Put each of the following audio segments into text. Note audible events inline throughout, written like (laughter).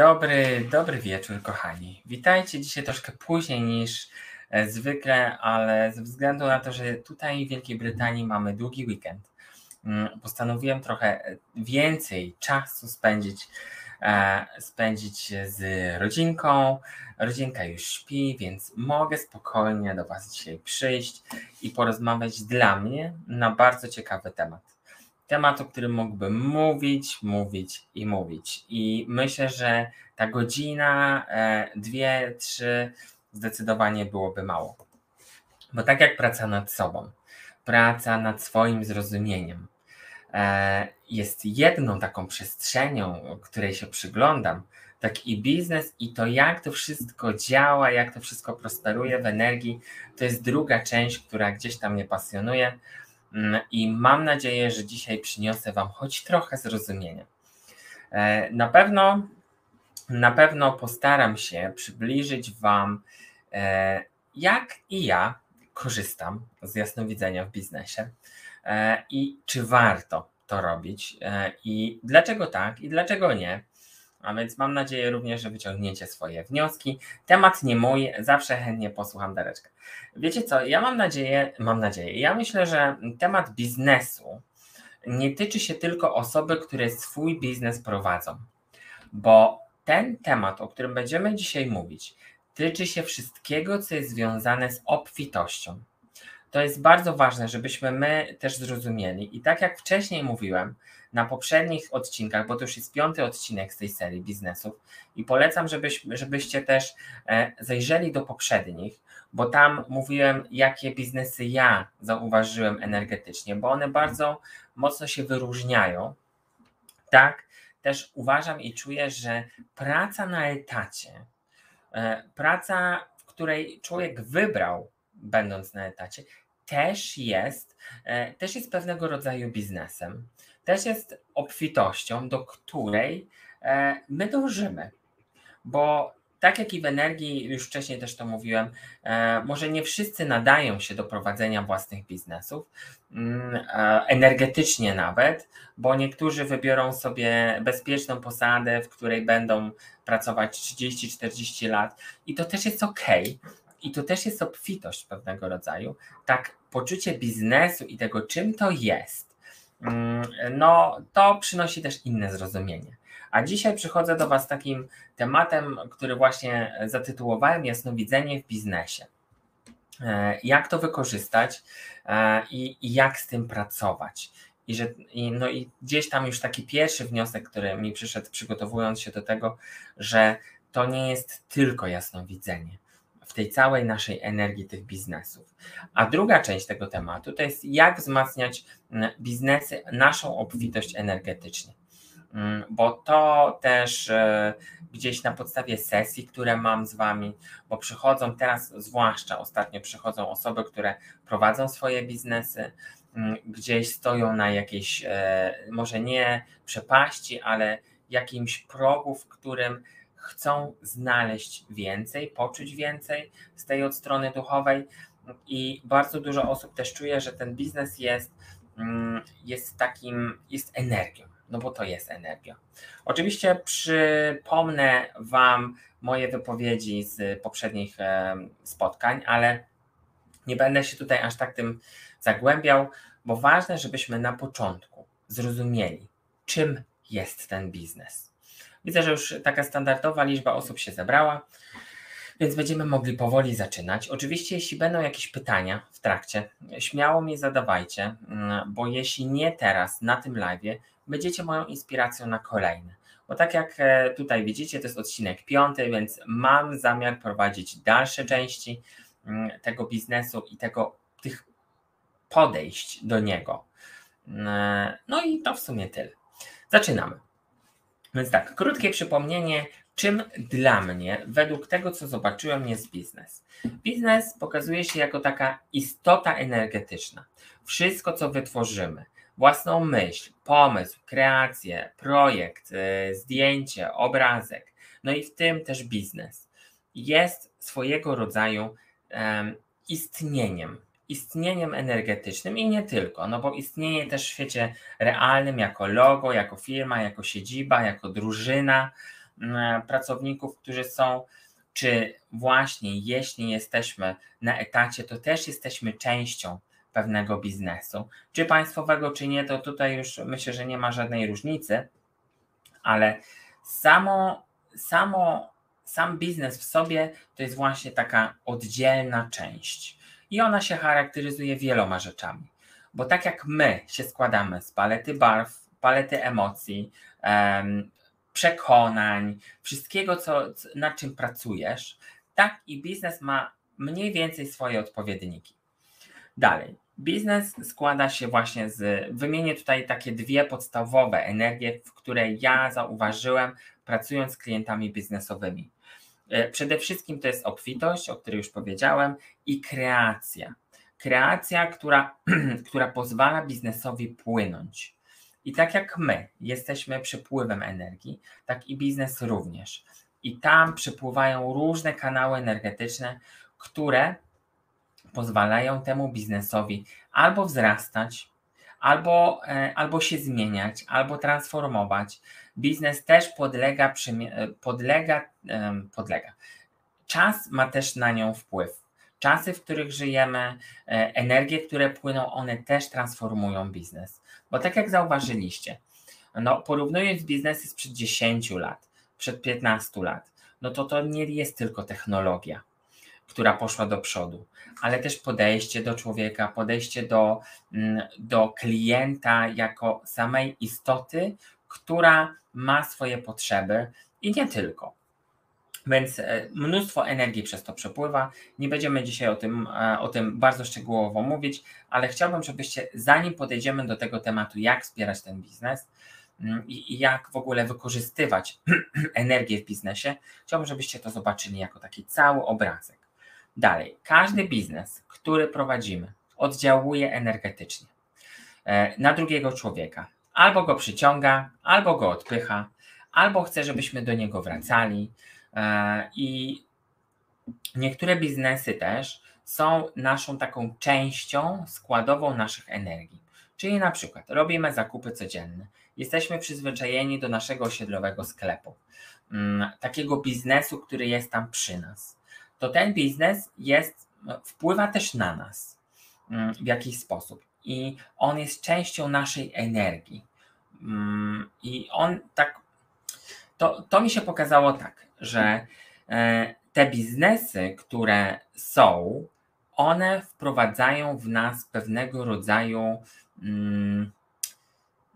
Dobry, dobry wieczór, kochani. Witajcie dzisiaj troszkę później niż e, zwykle, ale ze względu na to, że tutaj w Wielkiej Brytanii mamy długi weekend, mm, postanowiłem trochę e, więcej czasu spędzić, e, spędzić z rodzinką. Rodzinka już śpi, więc mogę spokojnie do Was dzisiaj przyjść i porozmawiać dla mnie na bardzo ciekawy temat temat, o którym mógłbym mówić, mówić i mówić. I myślę, że ta godzina, e, dwie, trzy zdecydowanie byłoby mało. Bo tak jak praca nad sobą, praca nad swoim zrozumieniem e, jest jedną taką przestrzenią, której się przyglądam, tak i biznes i to jak to wszystko działa, jak to wszystko prosperuje w energii, to jest druga część, która gdzieś tam mnie pasjonuje i mam nadzieję, że dzisiaj przyniosę Wam choć trochę zrozumienia. E, na pewno, na pewno postaram się przybliżyć Wam, e, jak i ja korzystam z jasnowidzenia w biznesie e, i czy warto to robić i dlaczego tak i dlaczego nie. A więc mam nadzieję również, że wyciągniecie swoje wnioski. Temat nie mój, zawsze chętnie posłucham Dareczka. Wiecie co, ja mam nadzieję, mam nadzieję, ja myślę, że temat biznesu nie tyczy się tylko osoby, które swój biznes prowadzą, bo ten temat, o którym będziemy dzisiaj mówić, tyczy się wszystkiego, co jest związane z obfitością. To jest bardzo ważne, żebyśmy my też zrozumieli. I tak jak wcześniej mówiłem, na poprzednich odcinkach, bo to już jest piąty odcinek z tej serii biznesów i polecam, żebyś, żebyście też e, zajrzeli do poprzednich, bo tam mówiłem, jakie biznesy ja zauważyłem energetycznie, bo one bardzo mocno się wyróżniają. Tak, też uważam i czuję, że praca na etacie, e, praca, w której człowiek wybrał, będąc na etacie, też jest, e, też jest pewnego rodzaju biznesem też jest obfitością, do której e, my dążymy. Bo tak jak i w energii, już wcześniej też to mówiłem, e, może nie wszyscy nadają się do prowadzenia własnych biznesów, mm, e, energetycznie nawet, bo niektórzy wybiorą sobie bezpieczną posadę, w której będą pracować 30-40 lat i to też jest ok. I to też jest obfitość pewnego rodzaju. Tak, poczucie biznesu i tego, czym to jest, no to przynosi też inne zrozumienie. A dzisiaj przychodzę do Was takim tematem, który właśnie zatytułowałem Jasnowidzenie w biznesie. E, jak to wykorzystać e, i, i jak z tym pracować. I, że, i, no i gdzieś tam już taki pierwszy wniosek, który mi przyszedł przygotowując się do tego, że to nie jest tylko jasnowidzenie w tej całej naszej energii tych biznesów. A druga część tego tematu to jest jak wzmacniać mm, biznesy, naszą obfitość energetycznie. Mm, bo to też e, gdzieś na podstawie sesji, które mam z Wami, bo przychodzą teraz, zwłaszcza ostatnio przychodzą osoby, które prowadzą swoje biznesy, mm, gdzieś stoją na jakiejś, e, może nie przepaści, ale jakimś progu, w którym chcą znaleźć więcej, poczuć więcej z tej od strony duchowej. I bardzo dużo osób też czuje, że ten biznes jest, mm, jest takim, jest energią, no bo to jest energia. Oczywiście przypomnę Wam moje wypowiedzi z poprzednich spotkań, ale nie będę się tutaj aż tak tym zagłębiał, bo ważne, żebyśmy na początku zrozumieli, czym jest ten biznes Widzę, że już taka standardowa liczba osób się zebrała, więc będziemy mogli powoli zaczynać. Oczywiście, jeśli będą jakieś pytania w trakcie, śmiało mi zadawajcie, mm, bo jeśli nie teraz na tym live, będziecie moją inspiracją na kolejne. Bo tak jak e, tutaj widzicie, to jest odcinek piąty, więc mam zamiar prowadzić dalsze części mm, tego biznesu i tego, tych podejść do niego. Mm, no i to w sumie tyle. Zaczynamy. Więc tak, krótkie przypomnienie, czym dla mnie, według tego co zobaczyłem, jest biznes. Biznes pokazuje się jako taka istota energetyczna. Wszystko, co wytworzymy, własną myśl, pomysł, kreację, projekt, yy, zdjęcie, obrazek, no i w tym też biznes, jest swojego rodzaju istnieniem, istnieniem energetycznym i nie tylko, no bo istnieje też w świecie realnym jako logo, jako firma, jako siedziba, jako drużyna, mm, pracowników, którzy są, czy właśnie jeśli jesteśmy na etacie, to też jesteśmy częścią pewnego biznesu, czy państwowego, czy nie, to tutaj już myślę, że nie ma żadnej różnicy, ale samo, samo, sam biznes w sobie to jest właśnie taka oddzielna część i ona się charakteryzuje wieloma rzeczami. Bo tak jak my się składamy z palety barw, palety emocji, um, przekonań, wszystkiego, co, nad czym pracujesz, tak i biznes ma mniej więcej swoje odpowiedniki. Dalej. Biznes składa się właśnie z, wymienię tutaj takie dwie podstawowe energie, w które ja zauważyłem pracując z klientami biznesowymi. E, przede wszystkim to jest obfitość, o której już powiedziałem, i kreacja. Kreacja, która, (clears throat) która pozwala biznesowi płynąć. I tak jak my jesteśmy przepływem energii, tak i biznes również. I tam przepływają różne kanały energetyczne, które pozwalają temu biznesowi albo wzrastać, albo, e, albo się zmieniać, albo transformować. Biznes też podlega, e, podlega, podlega. Czas ma też na nią wpływ. Czasy, w których żyjemy, e, energie, które płyną, one też transformują biznes. Bo tak jak zauważyliście, no, porównując biznesy sprzed 10 lat, przed 15 lat, no to to nie jest tylko technologia która poszła do przodu, ale też podejście do człowieka, podejście do, mm, do klienta jako samej istoty, która ma swoje potrzeby i nie tylko. Więc e, mnóstwo energii przez to przepływa. Nie będziemy dzisiaj o tym, e, o tym bardzo szczegółowo mówić, ale chciałbym, żebyście, zanim podejdziemy do tego tematu, jak wspierać ten biznes mm, i, i jak w ogóle wykorzystywać (clears throat) energię w biznesie, chciałbym, żebyście to zobaczyli jako taki cały obrazek. Dalej, każdy biznes, który prowadzimy, oddziałuje energetycznie e, na drugiego człowieka. Albo go przyciąga, albo go odpycha, albo chce, żebyśmy do niego wracali. E, I niektóre biznesy też są naszą taką częścią składową naszych energii. Czyli na przykład robimy zakupy codzienne, jesteśmy przyzwyczajeni do naszego osiedlowego sklepu, mm, takiego biznesu, który jest tam przy nas to ten biznes jest, no, wpływa też na nas mm, w jakiś sposób i on jest częścią naszej energii. Mm, I on tak, to, to mi się pokazało tak, że e, te biznesy, które są, one wprowadzają w nas pewnego rodzaju mm,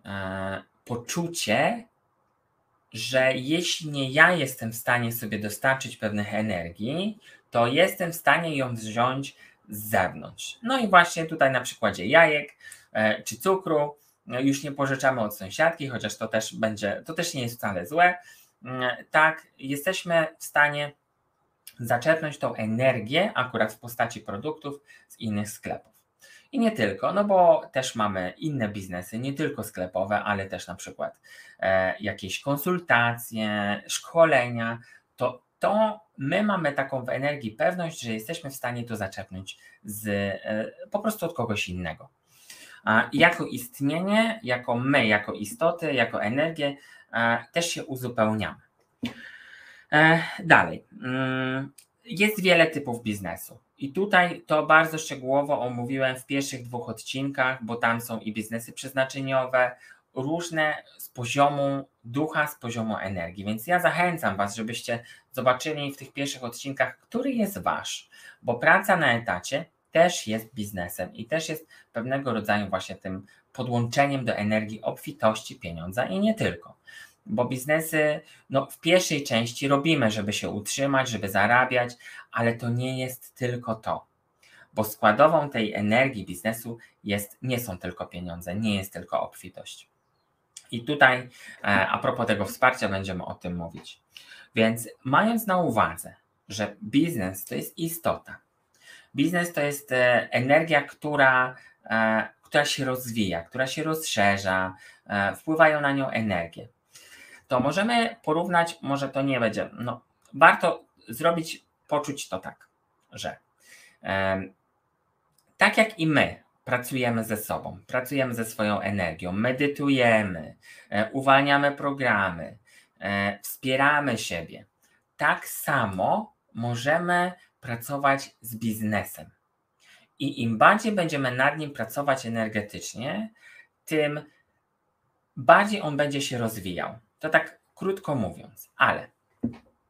e, poczucie, że jeśli nie ja jestem w stanie sobie dostarczyć pewnych energii, to jestem w stanie ją wziąć z zewnątrz. No i właśnie tutaj na przykładzie jajek e, czy cukru no już nie pożyczamy od sąsiadki, chociaż to też będzie, to też nie jest wcale złe. Mm, tak, jesteśmy w stanie zaczerpnąć tą energię akurat w postaci produktów z innych sklepów. I nie tylko, no bo też mamy inne biznesy, nie tylko sklepowe, ale też na przykład e, jakieś konsultacje, szkolenia. To, to my mamy taką w energii pewność, że jesteśmy w stanie to zaczepnąć z, e, po prostu od kogoś innego. Jako istnienie, jako my, jako istoty, jako energię, e, też się uzupełniamy. Dalej. Mm, jest wiele typów biznesu. I tutaj to bardzo szczegółowo omówiłem w pierwszych dwóch odcinkach, bo tam są i biznesy przeznaczeniowe, różne z poziomu ducha, z poziomu energii. Więc ja zachęcam Was, żebyście zobaczyli w tych pierwszych odcinkach, który jest Wasz, bo praca na etacie też jest biznesem i też jest pewnego rodzaju właśnie tym podłączeniem do energii obfitości pieniądza i nie tylko bo biznesy no, w pierwszej części robimy, żeby się utrzymać, żeby zarabiać, ale to nie jest tylko to. Bo składową tej energii biznesu jest, nie są tylko pieniądze, nie jest tylko obfitość. I tutaj e, a propos tego wsparcia będziemy o tym mówić. Więc mając na uwadze, że biznes to jest istota, biznes to jest e, energia, która, e, która się rozwija, która się rozszerza, wpływają na nią energie to możemy porównać, może to nie będzie, no warto zrobić, poczuć to tak, że tak jak i my pracujemy ze sobą, pracujemy ze swoją energią, medytujemy, e, uwalniamy programy, e, wspieramy siebie, tak samo możemy pracować z biznesem. I im bardziej będziemy nad nim pracować energetycznie, tym bardziej on będzie się rozwijał. To tak krótko mówiąc, ale,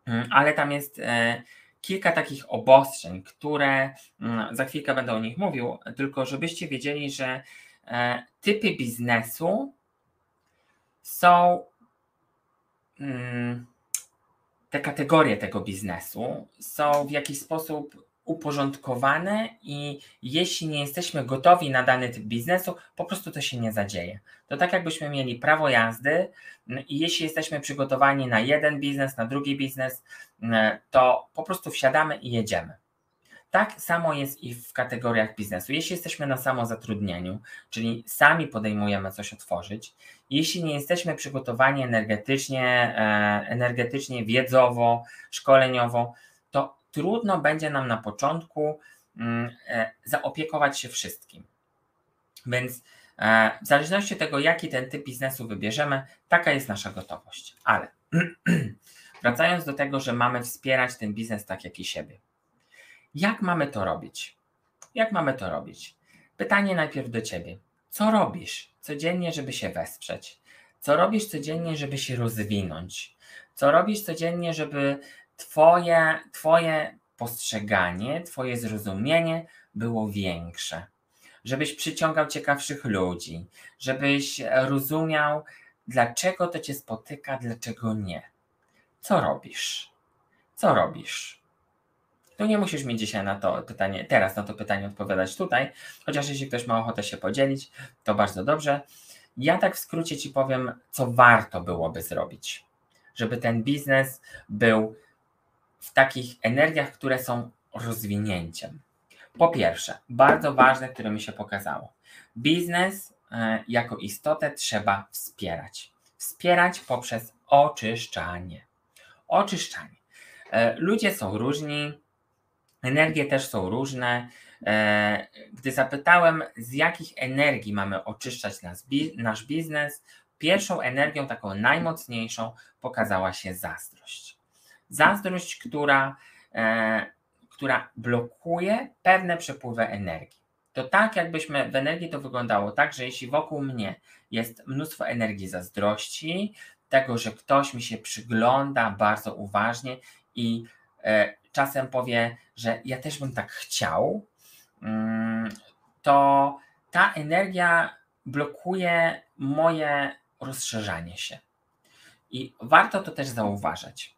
mm, ale tam jest e, kilka takich obostrzeń, które mm, za chwilkę będę o nich mówił, tylko żebyście wiedzieli, że e, typy biznesu są mm, te kategorie tego biznesu są w jakiś sposób uporządkowane i jeśli nie jesteśmy gotowi na dany typ biznesu, po prostu to się nie zadzieje. To tak jakbyśmy mieli prawo jazdy mm, i jeśli jesteśmy przygotowani na jeden biznes, na drugi biznes, mm, to po prostu wsiadamy i jedziemy. Tak samo jest i w kategoriach biznesu. Jeśli jesteśmy na samozatrudnieniu, czyli sami podejmujemy coś otworzyć, jeśli nie jesteśmy przygotowani energetycznie, e, energetycznie, wiedzowo, szkoleniowo, trudno będzie nam na początku mm, e, zaopiekować się wszystkim. Więc e, w zależności od tego, jaki ten typ biznesu wybierzemy, taka jest nasza gotowość. Ale (clears throat) wracając do tego, że mamy wspierać ten biznes tak jak i siebie. Jak mamy to robić? Jak mamy to robić? Pytanie najpierw do ciebie. Co robisz codziennie, żeby się wesprzeć? Co robisz codziennie, żeby się rozwinąć? Co robisz codziennie, żeby twoje, twoje postrzeganie, Twoje zrozumienie było większe. Żebyś przyciągał ciekawszych ludzi, żebyś rozumiał, dlaczego to Cię spotyka, dlaczego nie. Co robisz? Co robisz? Tu nie musisz mi dzisiaj na to pytanie, teraz na to pytanie odpowiadać tutaj, chociaż jeśli ktoś ma ochotę się podzielić, to bardzo dobrze. Ja tak w skrócie Ci powiem, co warto byłoby zrobić, żeby ten biznes był w takich energiach, które są rozwinięciem. Po pierwsze, bardzo ważne, które mi się pokazało. Biznes e, jako istotę trzeba wspierać. Wspierać poprzez oczyszczanie. Oczyszczanie. E, ludzie są różni, energie też są różne. E, gdy zapytałem, z jakich energii mamy oczyszczać nasz biznes, pierwszą energią, taką najmocniejszą, pokazała się zazdrość. Zazdrość, która, e, która blokuje pewne przepływy energii. To tak, jakbyśmy w energii to wyglądało tak, że jeśli wokół mnie jest mnóstwo energii zazdrości, tego, że ktoś mi się przygląda bardzo uważnie i e, czasem powie, że ja też bym tak chciał, mm, to ta energia blokuje moje rozszerzanie się. I warto to też zauważać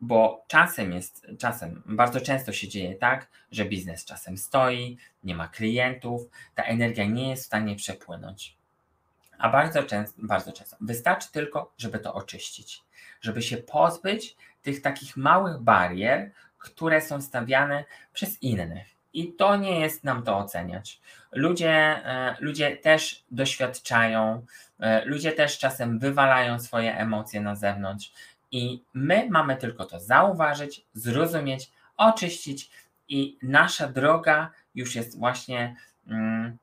bo czasem jest, czasem, bardzo często się dzieje tak, że biznes czasem stoi, nie ma klientów, ta energia nie jest w stanie przepłynąć. A bardzo często, bardzo często wystarczy tylko, żeby to oczyścić, żeby się pozbyć tych takich małych barier, które są stawiane przez innych. I to nie jest nam to oceniać. Ludzie, e, ludzie też doświadczają, e, ludzie też czasem wywalają swoje emocje na zewnątrz i my mamy tylko to zauważyć, zrozumieć, oczyścić, i nasza droga już jest właśnie mm,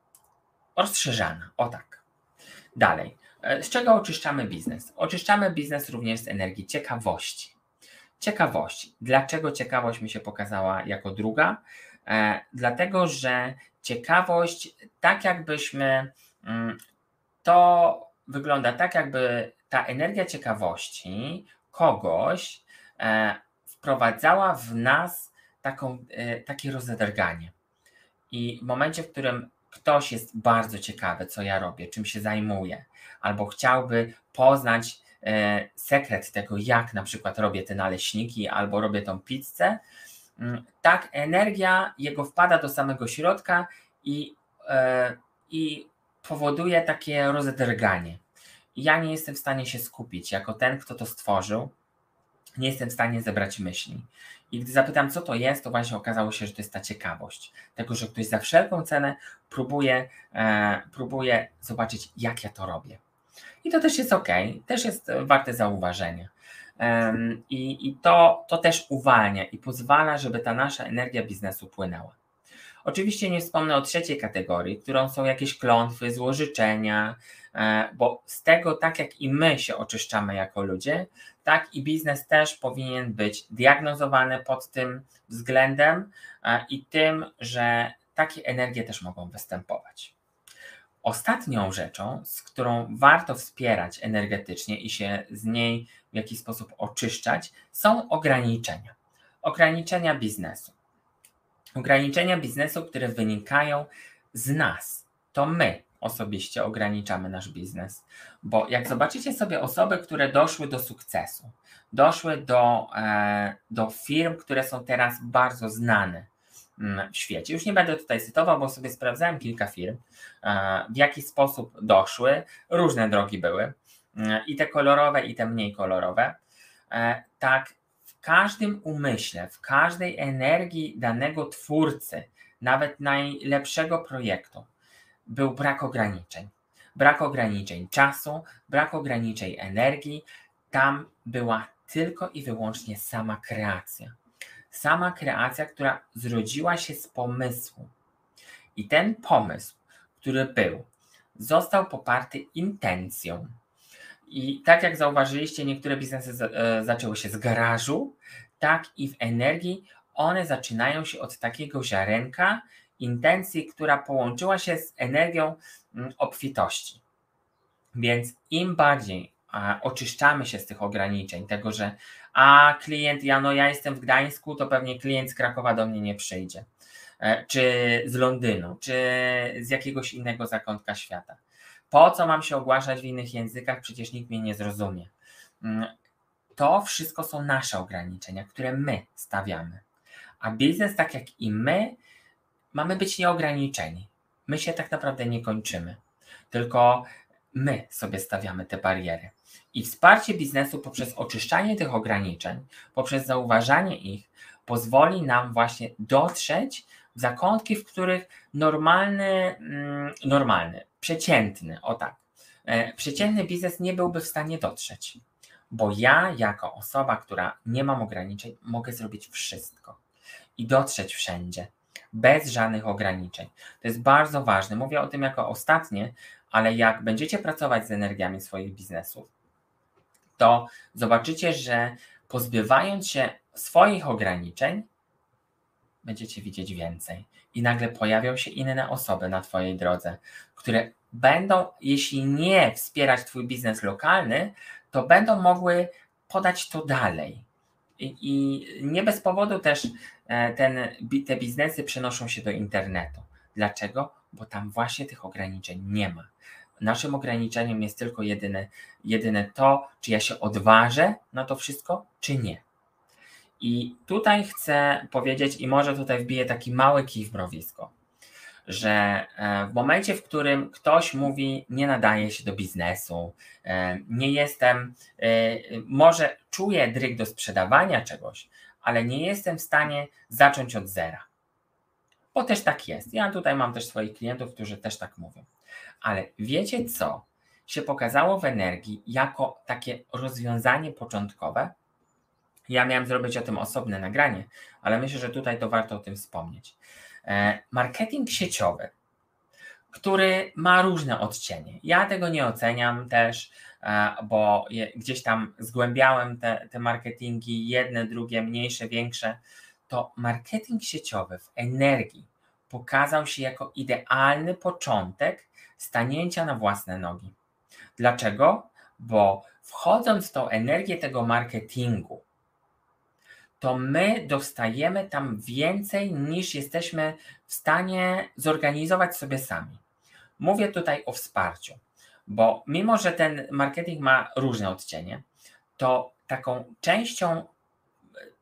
rozszerzana. O tak. Dalej. E, z czego oczyszczamy biznes? Oczyszczamy biznes również z energii ciekawości. Ciekawości. Dlaczego ciekawość mi się pokazała jako druga? E, dlatego, że ciekawość, tak jakbyśmy, mm, to wygląda tak, jakby ta energia ciekawości kogoś e, wprowadzała w nas taką, e, takie rozedrganie. I w momencie, w którym ktoś jest bardzo ciekawy, co ja robię, czym się zajmuję, albo chciałby poznać e, sekret tego, jak na przykład robię te naleśniki, albo robię tą pizzę, mm, tak energia jego wpada do samego środka i, i powoduje takie rozedrganie ja nie jestem w stanie się skupić jako ten, kto to stworzył. Nie jestem w stanie zebrać myśli. I gdy zapytam, co to jest, to właśnie okazało się, że to jest ta ciekawość. Tego, że ktoś za wszelką cenę próbuje, e, próbuje zobaczyć, jak ja to robię. I to też jest ok, też jest warte zauważenia. I i to, to też uwalnia i pozwala, żeby ta nasza energia biznesu płynęła. Oczywiście nie wspomnę o trzeciej kategorii, którą są jakieś klątwy, złożyczenia, e, bo z tego, tak jak i my się oczyszczamy jako ludzie, tak i biznes też powinien być diagnozowany pod tym względem e, i tym, że takie energie też mogą występować. Ostatnią rzeczą, z którą warto wspierać energetycznie i się z niej w jakiś sposób oczyszczać, są ograniczenia. Ograniczenia biznesu. Ograniczenia biznesu, które wynikają z nas. To my osobiście ograniczamy nasz biznes. Bo jak zobaczycie sobie osoby, które doszły do sukcesu, doszły do, e, do firm, które są teraz bardzo znane mm, w świecie. Już nie będę tutaj cytował, bo sobie sprawdzałem kilka firm, e, w jaki sposób doszły. Różne drogi były, mm, i te kolorowe, i te mniej kolorowe. E, tak, każdym umyśle, w każdej energii danego twórcy, nawet najlepszego projektu, był brak ograniczeń. Brak ograniczeń czasu, brak ograniczeń energii. Tam była tylko i wyłącznie sama kreacja. Sama kreacja, która zrodziła się z pomysłu. I ten pomysł, który był, został poparty intencją. I tak jak zauważyliście, niektóre biznesy e, zaczęły się z garażu, tak i w energii one zaczynają się od takiego ziarenka intencji, która połączyła się z energią mm, obfitości. Więc im bardziej oczyszczamy się z tych ograniczeń, tego, że a klient, ja no ja jestem w Gdańsku, to pewnie klient z Krakowa do mnie nie przyjdzie, e, czy z Londynu, czy z jakiegoś innego zakątka świata. Po co mam się ogłaszać w innych językach? Przecież nikt mnie nie zrozumie. Mm, to wszystko są nasze ograniczenia, które my stawiamy. A biznes, tak jak i my, mamy być nieograniczeni. My się tak naprawdę nie kończymy, tylko my sobie stawiamy te bariery. I wsparcie biznesu poprzez oczyszczanie tych ograniczeń, poprzez zauważanie ich, pozwoli nam właśnie dotrzeć w zakątki, w których normalny, mm, normalny, przeciętny, o tak, e, przeciętny biznes nie byłby w stanie dotrzeć. Bo ja, jako osoba, która nie mam ograniczeń, mogę zrobić wszystko i dotrzeć wszędzie bez żadnych ograniczeń. To jest bardzo ważne. Mówię o tym jako ostatnie, ale jak będziecie pracować z energiami swoich biznesów, to zobaczycie, że pozbywając się swoich ograniczeń, będziecie widzieć więcej. I nagle pojawią się inne osoby na Twojej drodze, które będą, jeśli nie wspierać Twój biznes lokalny, to będą mogły podać to dalej. I, i nie bez powodu też e, ten, te biznesy przenoszą się do internetu. Dlaczego? Bo tam właśnie tych ograniczeń nie ma. Naszym ograniczeniem jest tylko jedyne, jedyne to, czy ja się odważę na to wszystko, czy nie. I tutaj chcę powiedzieć, i może tutaj wbiję taki mały kij w mrowisko, że e, w momencie, w którym ktoś mówi, nie nadaje się do biznesu, e, nie jestem, e, może czuję dryg do sprzedawania czegoś, ale nie jestem w stanie zacząć od zera. Bo też tak jest. Ja tutaj mam też swoich klientów, którzy też tak mówią. Ale wiecie co się pokazało w energii jako takie rozwiązanie początkowe? Ja miałem zrobić o tym osobne nagranie, ale myślę, że tutaj to warto o tym wspomnieć. E, marketing sieciowy, który ma różne odcienie. Ja tego nie oceniam też, e, bo gdzieś tam zgłębiałem te, te marketingi, jedne, drugie, mniejsze, większe. To marketing sieciowy w energii pokazał się jako idealny początek stanięcia na własne nogi. Dlaczego? Bo wchodząc w tą energię tego marketingu, to my dostajemy tam więcej niż jesteśmy w stanie zorganizować sobie sami. Mówię tutaj o wsparciu, bo mimo, że ten marketing ma różne odcienie, to taką częścią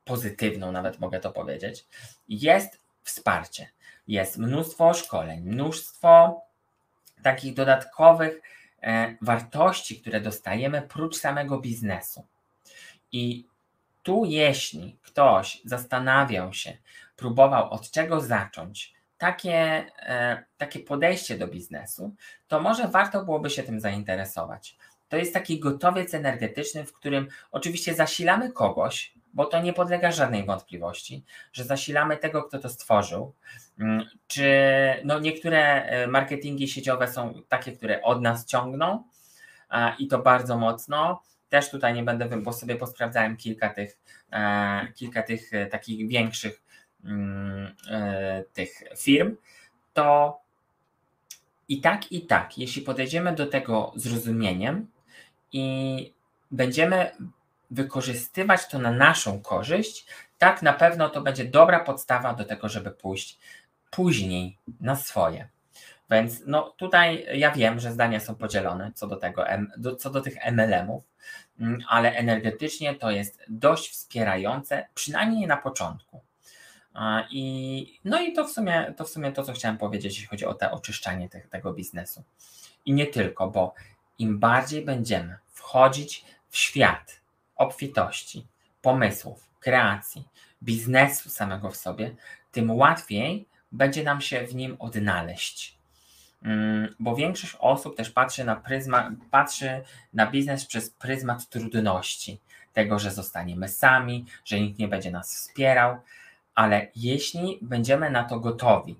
pozytywną, nawet mogę to powiedzieć, jest wsparcie. Jest mnóstwo szkoleń, mnóstwo takich dodatkowych e, wartości, które dostajemy prócz samego biznesu. I tu, jeśli ktoś zastanawiał się, próbował od czego zacząć, takie, e, takie podejście do biznesu, to może warto byłoby się tym zainteresować. To jest taki gotowiec energetyczny, w którym oczywiście zasilamy kogoś, bo to nie podlega żadnej wątpliwości, że zasilamy tego, kto to stworzył. Mm, czy no niektóre e, marketingi sieciowe są takie, które od nas ciągną i to bardzo mocno. Też tutaj nie będę, bo sobie posprawdzałem kilka tych, e, kilka tych takich większych mm, tych firm, to i tak, i tak, jeśli podejdziemy do tego zrozumieniem i będziemy wykorzystywać to na naszą korzyść, tak na pewno to będzie dobra podstawa do tego, żeby pójść później na swoje. Więc no tutaj ja wiem, że zdania są podzielone co do tego, co do tych MLM-ów, ale energetycznie to jest dość wspierające, przynajmniej na początku. I, no i to w, sumie, to w sumie to, co chciałem powiedzieć, jeśli chodzi o te oczyszczanie te, tego biznesu. I nie tylko, bo im bardziej będziemy wchodzić w świat obfitości, pomysłów, kreacji, biznesu samego w sobie, tym łatwiej będzie nam się w nim odnaleźć. Mm, bo większość osób też patrzy na, pryzma, patrzy na biznes przez pryzmat trudności, tego, że zostaniemy sami, że nikt nie będzie nas wspierał, ale jeśli będziemy na to gotowi,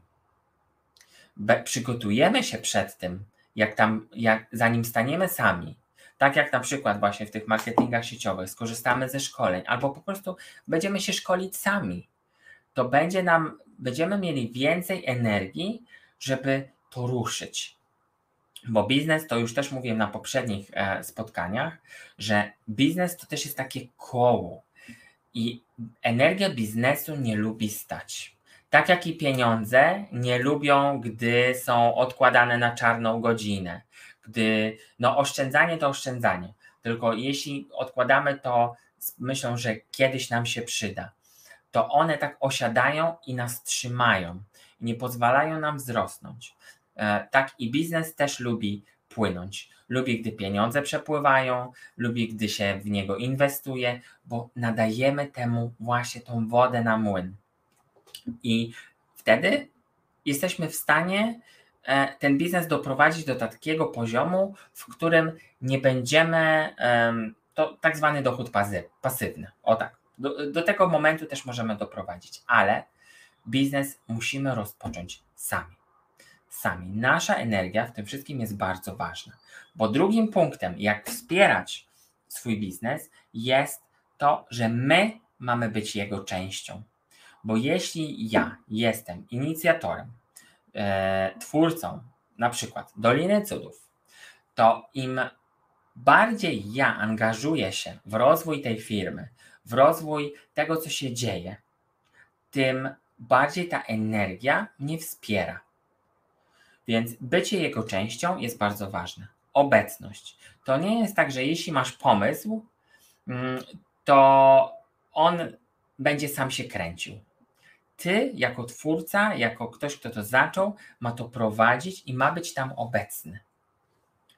przygotujemy się przed tym, jak tam, jak, zanim staniemy sami, tak jak na przykład właśnie w tych marketingach sieciowych, skorzystamy ze szkoleń, albo po prostu będziemy się szkolić sami, to będzie nam, będziemy mieli więcej energii, żeby to ruszyć. Bo biznes, to już też mówiłem na poprzednich e, spotkaniach, że biznes to też jest takie koło. I energia biznesu nie lubi stać. Tak jak i pieniądze nie lubią, gdy są odkładane na czarną godzinę. Gdy no oszczędzanie to oszczędzanie. Tylko jeśli odkładamy to z myślą, że kiedyś nam się przyda, to one tak osiadają i nas trzymają. Nie pozwalają nam wzrosnąć. E, tak i biznes też lubi płynąć. Lubi, gdy pieniądze przepływają, lubi, gdy się w niego inwestuje, bo nadajemy temu właśnie tą wodę na młyn. I wtedy jesteśmy w stanie e, ten biznes doprowadzić do takiego poziomu, w którym nie będziemy, to tak zwany dochód pasywny. O tak. Do, do tego momentu też możemy doprowadzić, ale biznes musimy rozpocząć sami sami. Nasza energia w tym wszystkim jest bardzo ważna, bo drugim punktem, jak wspierać swój biznes, jest to, że my mamy być jego częścią. Bo jeśli ja jestem inicjatorem, e, twórcą, na przykład Doliny Cudów, to im bardziej ja angażuję się w rozwój tej firmy, w rozwój tego, co się dzieje, tym bardziej ta energia mnie wspiera. Więc bycie jego częścią jest bardzo ważne. Obecność. To nie jest tak, że jeśli masz pomysł, mm, to on będzie sam się kręcił. Ty, jako twórca, jako ktoś, kto to zaczął, ma to prowadzić i ma być tam obecny.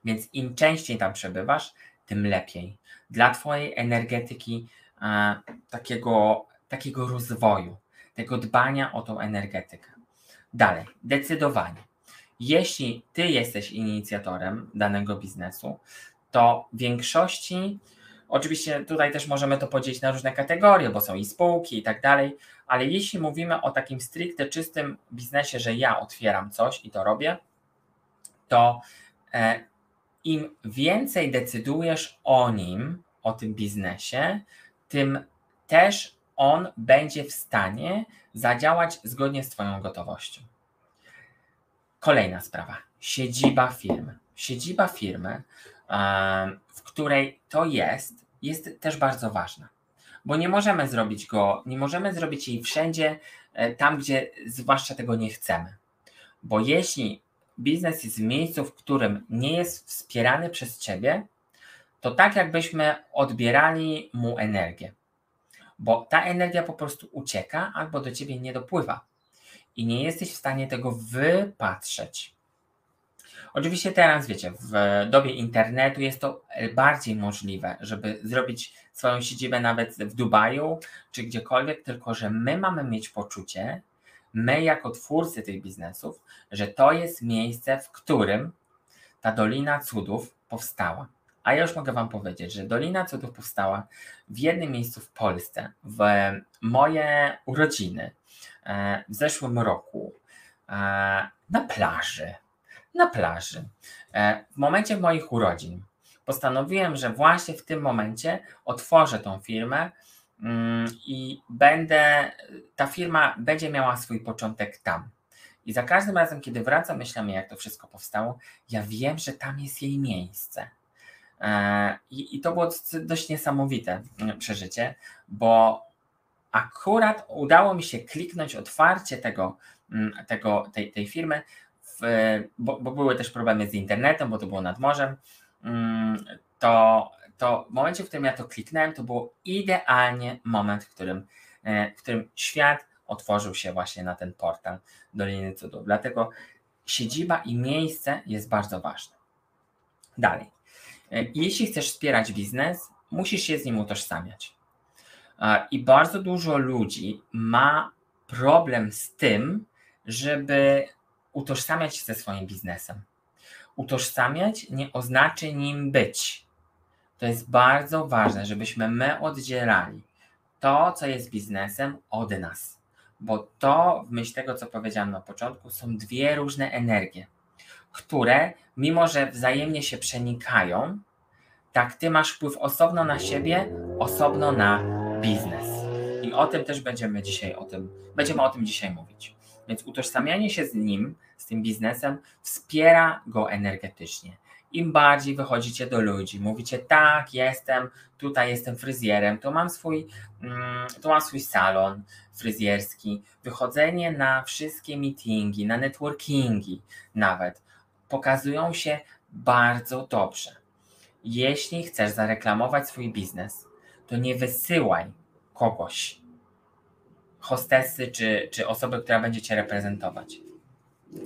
Więc im częściej tam przebywasz, tym lepiej. Dla Twojej energetyki e, takiego, takiego rozwoju, tego dbania o tą energetykę. Dalej, decydowanie. Jeśli ty jesteś inicjatorem danego biznesu, to w większości, oczywiście tutaj też możemy to podzielić na różne kategorie, bo są i spółki i tak dalej, ale jeśli mówimy o takim stricte czystym biznesie, że ja otwieram coś i to robię, to e, im więcej decydujesz o nim, o tym biznesie, tym też on będzie w stanie zadziałać zgodnie z Twoją gotowością. Kolejna sprawa. Siedziba firmy. Siedziba firmy, w której to jest, jest też bardzo ważna. Bo nie możemy zrobić go, nie możemy zrobić jej wszędzie, e, tam gdzie zwłaszcza tego nie chcemy. Bo jeśli biznes jest w miejscu, w którym nie jest wspierany przez ciebie, to tak jakbyśmy odbierali mu energię. Bo ta energia po prostu ucieka albo do ciebie nie dopływa i nie jesteś w stanie tego wypatrzeć. Oczywiście teraz, wiecie, w dobie internetu jest to bardziej możliwe, żeby zrobić swoją siedzibę nawet w Dubaju czy gdziekolwiek, tylko że my mamy mieć poczucie, my jako twórcy tych biznesów, że to jest miejsce, w którym ta Dolina Cudów powstała. A ja już mogę Wam powiedzieć, że Dolina Cudów powstała w jednym miejscu w Polsce, w moje urodziny w zeszłym roku e, na plaży. Na plaży. E, w momencie moich urodzin postanowiłem, że właśnie w tym momencie otworzę tą firmę mm, i będę, ta firma będzie miała swój początek tam. I za każdym razem, kiedy wracam myślami, jak to wszystko powstało, ja wiem, że tam jest jej miejsce. E, I, I, to było dość niesamowite mm, przeżycie, bo akurat udało mi się kliknąć otwarcie tego, mm, tego, tej, tej firmy, w, bo, bo, były też problemy z internetem, bo to było nad morzem. Mm, to, to w momencie, w którym ja to kliknąłem, to było idealnie moment, w którym, e, w którym świat otworzył się właśnie na ten portal Doliny Cudów. Dlatego siedziba i miejsce jest bardzo ważne. Dalej. E, jeśli chcesz wspierać biznes, musisz się z nim utożsamiać. I bardzo dużo ludzi ma problem z tym, żeby utożsamiać się ze swoim biznesem. Utożsamiać nie oznacza nim być. To jest bardzo ważne, żebyśmy my oddzielali to, co jest biznesem, od nas. Bo to, w myśl tego, co powiedziałem na początku, są dwie różne energie, które, mimo że wzajemnie się przenikają, tak ty masz wpływ osobno na siebie, osobno na biznes. I o tym też będziemy dzisiaj o tym, będziemy o tym dzisiaj mówić. Więc utożsamianie się z nim, z tym biznesem, wspiera go energetycznie. Im bardziej wychodzicie do ludzi, mówicie tak, jestem, tutaj jestem fryzjerem, to mam swój, mm, to mam swój salon fryzjerski, wychodzenie na wszystkie meetingi, na networkingi nawet, pokazują się bardzo dobrze. Jeśli chcesz zareklamować swój biznes, to nie wysyłaj kogoś, hostesy czy, czy osoby, która będzie cię reprezentować.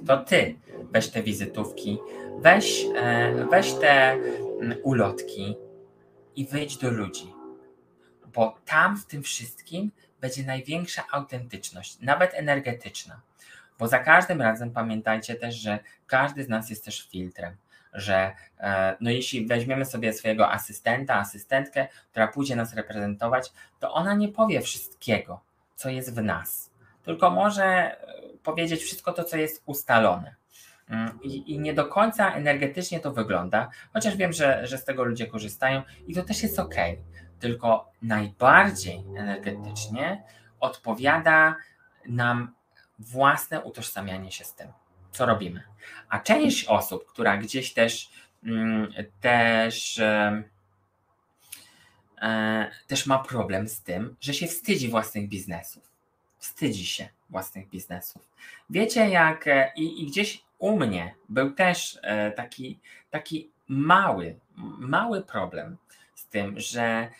To ty weź te wizytówki, weź, e, weź te mm, ulotki i wyjdź do ludzi. Bo tam w tym wszystkim będzie największa autentyczność, nawet energetyczna. Bo za każdym razem pamiętajcie też, że każdy z nas jest też filtrem że e, no jeśli weźmiemy sobie swojego asystenta, asystentkę, która pójdzie nas reprezentować, to ona nie powie wszystkiego, co jest w nas, tylko może e, powiedzieć wszystko to, co jest ustalone. Mm, I, I, nie do końca energetycznie to wygląda, chociaż wiem, że, że z tego ludzie korzystają i to też jest ok. Tylko najbardziej energetycznie odpowiada nam własne utożsamianie się z tym co robimy. A część osób, która gdzieś też mm, też e, też ma problem z tym, że się wstydzi własnych biznesów. Wstydzi się własnych biznesów. Wiecie, jak e, i, i gdzieś u mnie był też e, taki, taki mały, mały problem z tym, że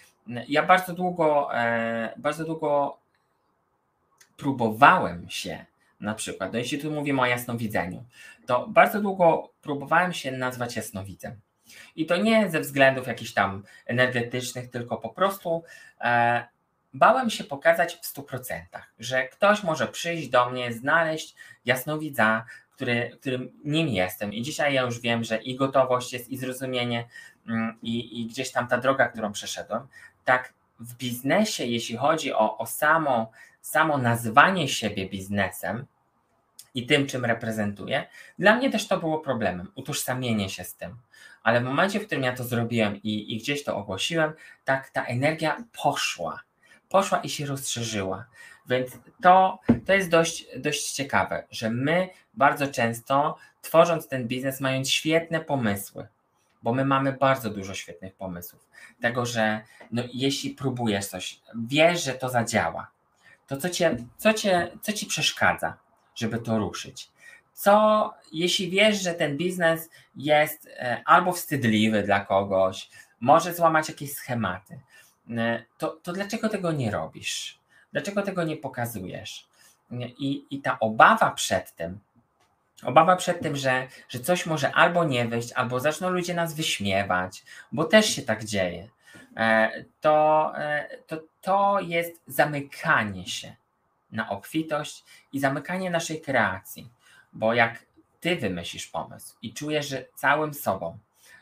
ja bardzo długo, bardzo długo próbowałem się na przykład, no jeśli tu mówimy o jasnowidzeniu, to bardzo długo próbowałem się nazwać jasnowidzem. I to nie ze względów jakichś tam energetycznych, tylko po prostu e, bałem się pokazać w 100%, że ktoś może przyjść do mnie, znaleźć jasnowidza, który, którym nim jestem. I dzisiaj ja już wiem, że i gotowość jest, i zrozumienie, mm, i, i gdzieś tam ta droga, którą przeszedłem. Tak w biznesie, jeśli chodzi o, o samo samo nazwanie siebie biznesem i tym, czym reprezentuję, dla mnie też to było problemem, utożsamienie się z tym. Ale w momencie, w którym ja to zrobiłem i, i gdzieś to ogłosiłem, tak ta energia poszła. Poszła i się rozszerzyła. Więc to, to jest dość, dość ciekawe, że my bardzo często, tworząc ten biznes, mając świetne pomysły, bo my mamy bardzo dużo świetnych pomysłów. Tego, że no, jeśli próbujesz coś, wiesz, że to zadziała, to co, cię, co, cię, co ci przeszkadza, żeby to ruszyć? Co, jeśli wiesz, że ten biznes jest e, albo wstydliwy dla kogoś, może złamać jakieś schematy, e, to, to dlaczego tego nie robisz? Dlaczego tego nie pokazujesz? I, i ta obawa przed tym, obawa przed tym, że, że coś może albo nie wyjść, albo zaczną ludzie nas wyśmiewać, bo też się tak dzieje. E, to, e, to, to jest zamykanie się na obfitość i zamykanie naszej kreacji. Bo jak ty wymyślisz pomysł i czujesz, że całym sobą,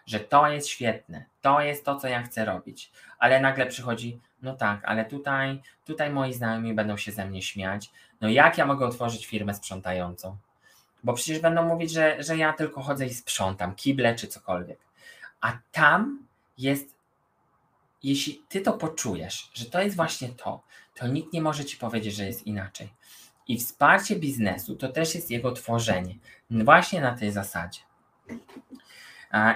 że to jest świetne, to jest to, co ja chcę robić. Ale nagle przychodzi, no tak, ale tutaj, tutaj moi znajomi będą się ze mnie śmiać. No jak ja mogę otworzyć firmę sprzątającą? Bo przecież będą mówić, że, że ja tylko chodzę i sprzątam, kible czy cokolwiek. A tam jest, jeśli ty to poczujesz, że to jest właśnie to, to nikt nie może ci powiedzieć, że jest inaczej. I wsparcie biznesu to też jest jego tworzenie, właśnie na tej zasadzie.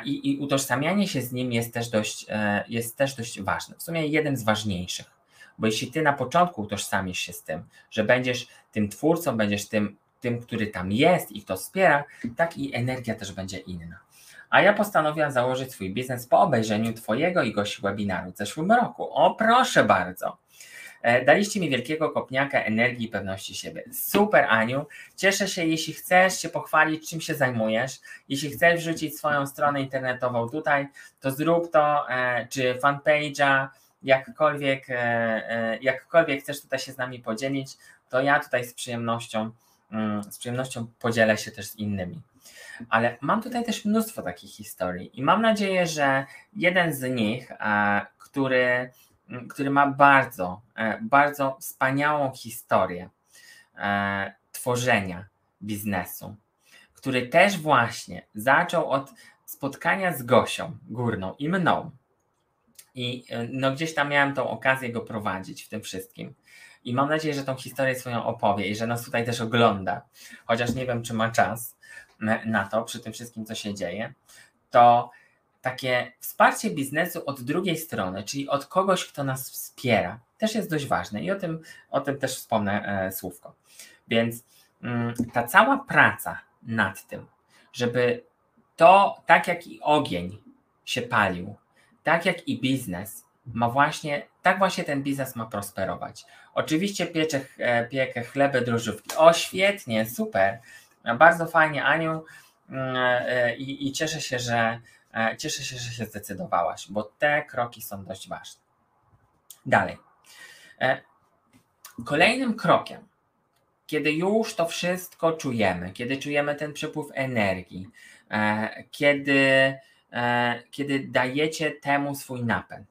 I, I, utożsamianie się z nim jest też, dość, e, jest też dość ważne. W sumie jeden z ważniejszych. Bo jeśli ty na początku utożsamisz się z tym, że będziesz tym twórcą, będziesz tym, tym który tam jest i kto wspiera, tak i energia też będzie inna. A ja postanowiłam założyć swój biznes po obejrzeniu Twojego i gości webinaru w zeszłym roku. O, proszę bardzo. E, daliście mi wielkiego kopniaka energii i pewności siebie. Super, Aniu. Cieszę się, jeśli chcesz się pochwalić, czym się zajmujesz, jeśli chcesz wrzucić swoją stronę internetową tutaj, to zrób to, e, czy fanpage'a, jakkolwiek, e, jakkolwiek chcesz tutaj się z nami podzielić, to ja tutaj z przyjemnością, mm, z przyjemnością podzielę się też z innymi. Ale mam tutaj też mnóstwo takich historii i mam nadzieję, że jeden z nich, który który ma bardzo, e, bardzo wspaniałą historię e, tworzenia biznesu, który też właśnie zaczął od spotkania z Gosią Górną i mną. I e, no gdzieś tam miałem tą okazję go prowadzić w tym wszystkim. I mam nadzieję, że tą historię swoją opowie i że nas tutaj też ogląda, chociaż nie wiem, czy ma czas na to, przy tym wszystkim, co się dzieje, to takie wsparcie biznesu od drugiej strony, czyli od kogoś, kto nas wspiera, też jest dość ważne i o tym, o tym też wspomnę e, słówko. Więc mm, ta cała praca nad tym, żeby to, tak jak i ogień się palił, tak jak i biznes ma właśnie, tak właśnie ten biznes ma prosperować. Oczywiście pieczę, e, piekę chleby, drożdżówki. O, świetnie, super. Bardzo fajnie, Aniu. Mm, e, I, I cieszę się, że, E, cieszę się, że się zdecydowałaś, bo te kroki są dość ważne. Dalej. E, kolejnym krokiem, kiedy już to wszystko czujemy, kiedy czujemy ten przepływ energii, kiedy, kiedy dajecie temu swój napęd,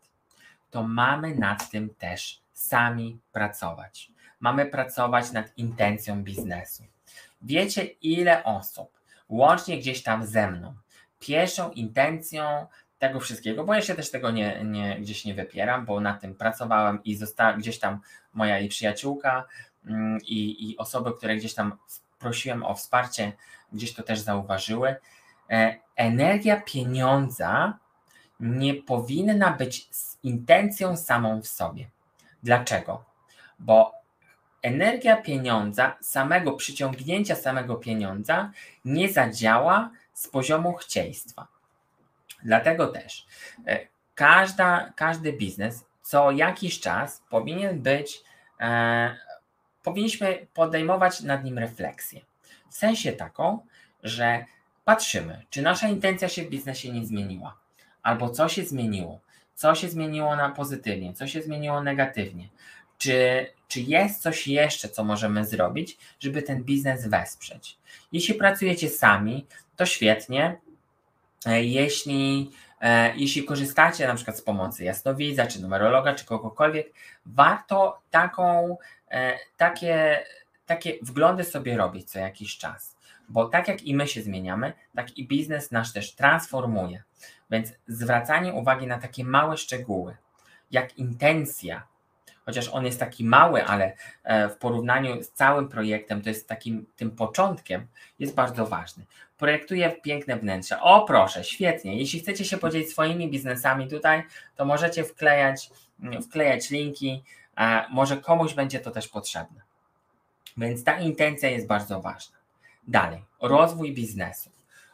to mamy nad tym też sami pracować. Mamy pracować nad intencją biznesu. Wiecie, ile osób, łącznie gdzieś tam ze mną, pierwszą intencją tego wszystkiego, bo ja się też tego nie, nie, gdzieś nie wypieram, bo na tym pracowałem i została gdzieś tam moja i przyjaciółka mm, i, i osoby, które gdzieś tam prosiłem o wsparcie, gdzieś to też zauważyły. E, energia pieniądza nie powinna być intencją samą w sobie. Dlaczego? Bo energia pieniądza, samego przyciągnięcia samego pieniądza nie zadziała z poziomu chcieństwa. Dlatego też e, każda, każdy biznes co jakiś czas powinien być, e, powinniśmy podejmować nad nim refleksję. W sensie taką, że patrzymy, czy nasza intencja się w biznesie nie zmieniła, albo co się zmieniło, co się zmieniło na pozytywnie, co się zmieniło negatywnie, czy, czy jest coś jeszcze, co możemy zrobić, żeby ten biznes wesprzeć. Jeśli pracujecie sami, to świetnie. E, jeśli, e, jeśli korzystacie na przykład z pomocy jasnowidza, czy numerologa, czy kogokolwiek, warto taką, e, takie, takie wglądy sobie robić co jakiś czas. Bo tak jak i my się zmieniamy, tak i biznes nasz też transformuje. Więc zwracanie uwagi na takie małe szczegóły, jak intencja, chociaż on jest taki mały, ale e, w porównaniu z całym projektem, to jest takim tym początkiem, jest bardzo ważny. Projektuję piękne wnętrze. O proszę, świetnie. Jeśli chcecie się podzielić swoimi biznesami tutaj, to możecie wklejać, mm, wklejać linki, może komuś będzie to też potrzebne. Więc ta intencja jest bardzo ważna. Dalej, rozwój biznesu.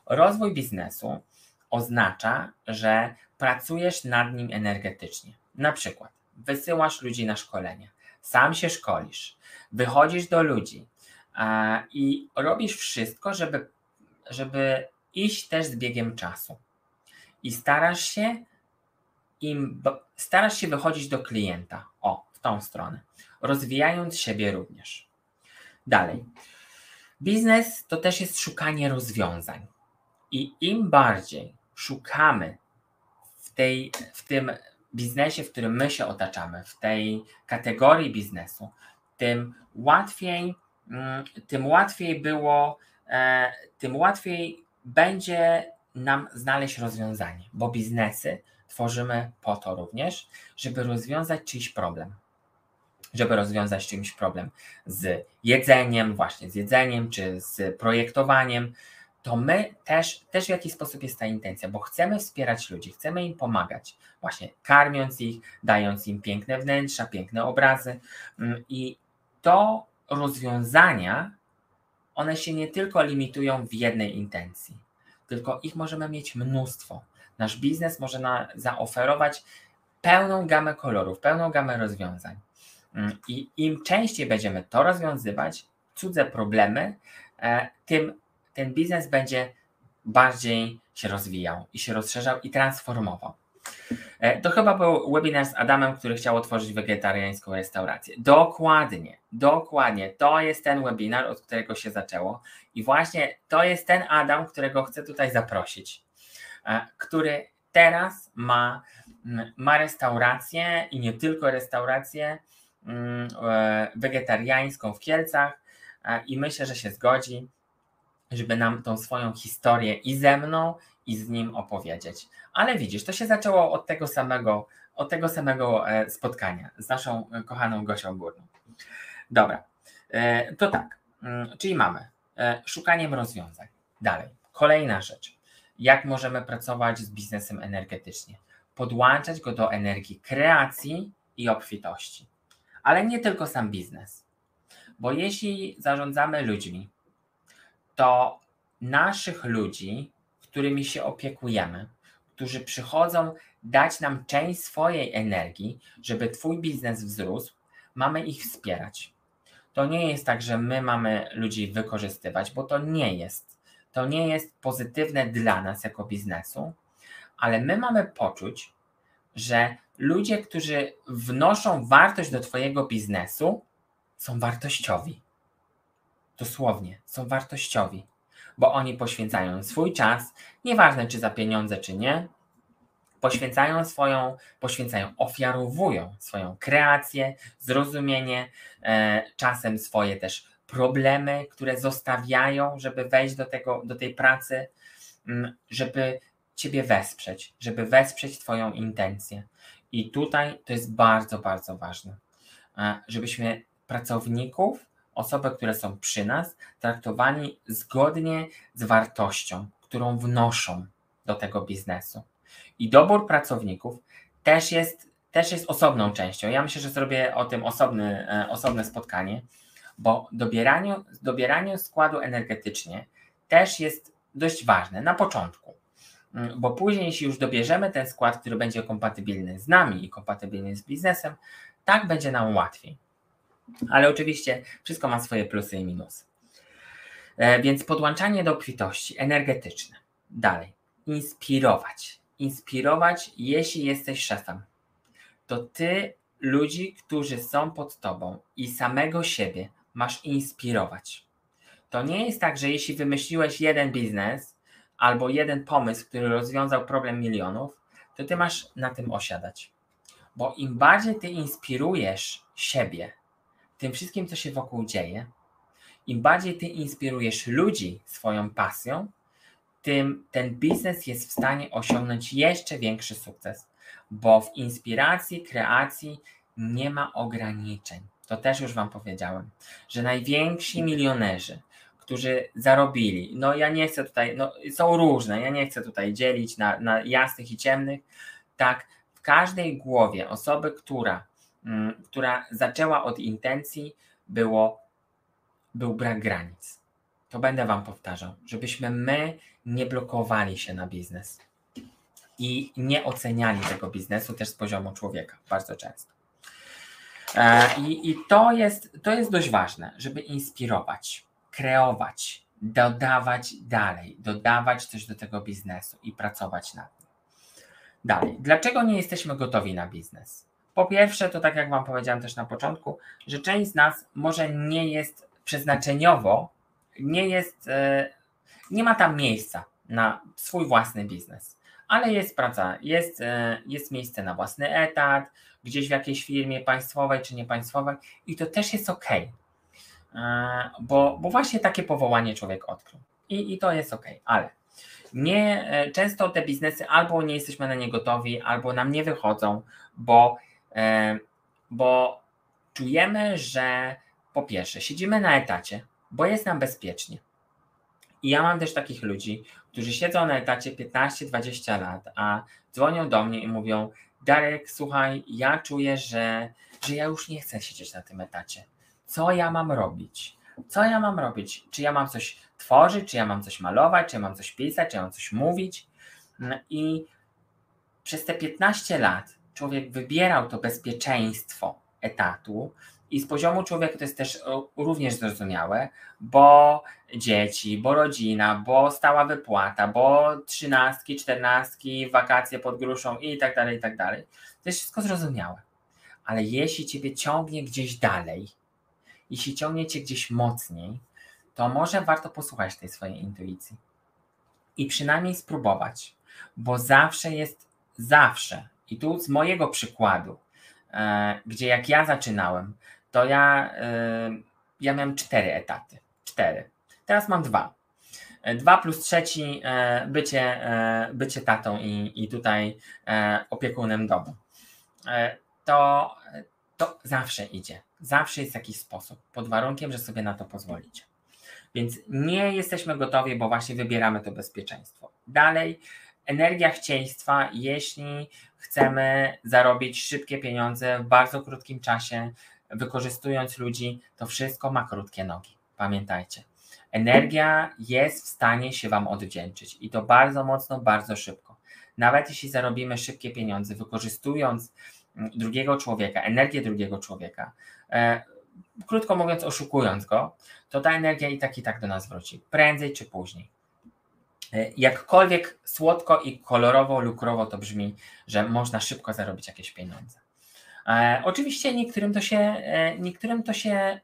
Rozwój biznesu oznacza, że pracujesz nad nim energetycznie. Na przykład wysyłasz ludzi na szkolenia, sam się szkolisz, wychodzisz do ludzi i robisz wszystko, żeby, żeby iść też z biegiem czasu. I starasz się im, starasz się wychodzić do klienta. O, w tą stronę. Rozwijając siebie również. Dalej. Biznes to też jest szukanie rozwiązań. I im bardziej szukamy w tej, w tym biznesie, w którym my się otaczamy, w tej kategorii biznesu, tym łatwiej, mm, tym łatwiej było, e, tym łatwiej będzie nam znaleźć rozwiązanie, bo biznesy tworzymy po to również, żeby rozwiązać czyjś problem. Żeby rozwiązać czymś problem z jedzeniem, właśnie z jedzeniem, czy z projektowaniem, to my też, też w jakiś sposób jest ta intencja, bo chcemy wspierać ludzi, chcemy im pomagać, właśnie karmiąc ich, dając im piękne wnętrza, piękne obrazy. Mm, I to rozwiązania, one się nie tylko limitują w jednej intencji, tylko ich możemy mieć mnóstwo. Nasz biznes może na, zaoferować pełną gamę kolorów, pełną gamę rozwiązań. Mm, I im częściej będziemy to rozwiązywać, cudze problemy, e, tym ten biznes będzie bardziej się rozwijał i się rozszerzał i transformował. E, to chyba był webinar z Adamem, który chciał otworzyć wegetariańską restaurację. Dokładnie, dokładnie. To jest ten webinar, od którego się zaczęło. I właśnie to jest ten Adam, którego chcę tutaj zaprosić, e, który teraz ma, mm, ma restaurację i nie tylko restaurację mm, e, wegetariańską w Kielcach. I myślę, że się zgodzi żeby nam tą swoją historię i ze mną, i z nim opowiedzieć. Ale widzisz, to się zaczęło od tego samego, od tego samego e, spotkania z naszą kochaną Gosią Górną. Dobra, e, to tak, mm, czyli mamy e, szukaniem rozwiązań. Dalej, kolejna rzecz. Jak możemy pracować z biznesem energetycznie? Podłączać go do energii kreacji i obfitości. Ale nie tylko sam biznes. Bo jeśli zarządzamy ludźmi, to naszych ludzi, którymi się opiekujemy, którzy przychodzą dać nam część swojej energii, żeby Twój biznes wzrósł, mamy ich wspierać. To nie jest tak, że my mamy ludzi wykorzystywać, bo to nie jest. To nie jest pozytywne dla nas jako biznesu, ale my mamy poczuć, że ludzie, którzy wnoszą wartość do Twojego biznesu, są wartościowi. Dosłownie, są wartościowi, bo oni poświęcają swój czas, nieważne czy za pieniądze, czy nie, poświęcają swoją, poświęcają, ofiarowują swoją kreację, zrozumienie, e, czasem swoje też problemy, które zostawiają, żeby wejść do, tego, do tej pracy, mm, żeby Ciebie wesprzeć, żeby wesprzeć Twoją intencję. I tutaj to jest bardzo, bardzo ważne, e, żebyśmy pracowników osoby, które są przy nas, traktowani zgodnie z wartością, którą wnoszą do tego biznesu. I dobór pracowników też jest, też jest osobną częścią. Ja myślę, że zrobię o tym osobny, e, osobne spotkanie, bo dobieranie, dobieranie składu energetycznie też jest dość ważne na początku. Mm, bo później, jeśli już dobierzemy ten skład, który będzie kompatybilny z nami i kompatybilny z biznesem, tak będzie nam łatwiej. Ale oczywiście wszystko ma swoje plusy i minusy. E, więc podłączanie do obfitości energetyczne. Dalej. Inspirować. Inspirować, jeśli jesteś szefem. To ty ludzi, którzy są pod tobą i samego siebie masz inspirować. To nie jest tak, że jeśli wymyśliłeś jeden biznes albo jeden pomysł, który rozwiązał problem milionów, to ty masz na tym osiadać. Bo im bardziej ty inspirujesz siebie, tym wszystkim, co się wokół dzieje, im bardziej ty inspirujesz ludzi swoją pasją, tym ten biznes jest w stanie osiągnąć jeszcze większy sukces, bo w inspiracji, kreacji nie ma ograniczeń. To też już Wam powiedziałem, że najwięksi milionerzy, którzy zarobili, no ja nie chcę tutaj, no są różne, ja nie chcę tutaj dzielić na, na jasnych i ciemnych, tak, w każdej głowie osoby, która która zaczęła od intencji, było, był brak granic. To będę Wam powtarzał, żebyśmy my nie blokowali się na biznes i nie oceniali tego biznesu też z poziomu człowieka bardzo często. E, I, i to, jest, to jest dość ważne, żeby inspirować, kreować, dodawać dalej, dodawać coś do tego biznesu i pracować nad nim. Dalej, dlaczego nie jesteśmy gotowi na biznes? Po pierwsze, to tak jak Wam powiedziałem też na początku, że część z nas może nie jest przeznaczeniowo, nie jest, e, nie ma tam miejsca na swój własny biznes. ale jest praca, jest, e, jest miejsce na własny etat, gdzieś w jakiejś firmie państwowej czy niepaństwowej i to też jest ok, e, bo, bo właśnie takie powołanie człowiek odkrył. I, i to jest ok, ale nie, często te biznesy albo nie jesteśmy na nie gotowi, albo nam nie wychodzą, bo, bo czujemy, że po pierwsze siedzimy na etacie, bo jest nam bezpiecznie. I ja mam też takich ludzi, którzy siedzą na etacie 15-20 lat, a dzwonią do mnie i mówią: Darek, słuchaj, ja czuję, że, że ja już nie chcę siedzieć na tym etacie. Co ja mam robić? Co ja mam robić? Czy ja mam coś tworzyć, czy ja mam coś malować, czy ja mam coś pisać, czy ja mam coś mówić? I przez te 15 lat człowiek wybierał to bezpieczeństwo etatu, i z poziomu człowieka to jest też również zrozumiałe, bo dzieci, bo rodzina, bo stała wypłata, bo trzynastki, czternastki, wakacje pod gruszą i tak dalej, i tak dalej. To jest wszystko zrozumiałe. Ale jeśli ciebie ciągnie gdzieś dalej, jeśli ciągnie cię gdzieś mocniej, to może warto posłuchać tej swojej intuicji i przynajmniej spróbować, bo zawsze jest, zawsze, i tu z mojego przykładu, e, gdzie jak ja zaczynałem, to ja, y, ja miałem cztery etaty. Cztery. Teraz mam dwa. E, dwa plus trzeci e, bycie, e, bycie tatą i, i tutaj opiekunem domu. To, to zawsze idzie. Zawsze jest jakiś sposób, pod warunkiem, że sobie na to pozwolicie. Więc nie jesteśmy gotowi, bo właśnie wybieramy to bezpieczeństwo. Dalej, energia chcieństwa, jeśli chcemy zarobić szybkie pieniądze w bardzo krótkim czasie, wykorzystując ludzi, to wszystko ma krótkie nogi. Pamiętajcie. Energia jest w stanie się Wam odwdzięczyć i to bardzo mocno, bardzo szybko. Nawet jeśli zarobimy szybkie pieniądze, wykorzystując mm, drugiego człowieka, energię drugiego człowieka, e, krótko mówiąc, oszukując go, to ta energia i tak i tak do nas wróci, prędzej czy później. E, jakkolwiek słodko i kolorowo, lukrowo to brzmi, że można szybko zarobić jakieś pieniądze. E, oczywiście niektórym to, się, e, niektórym to się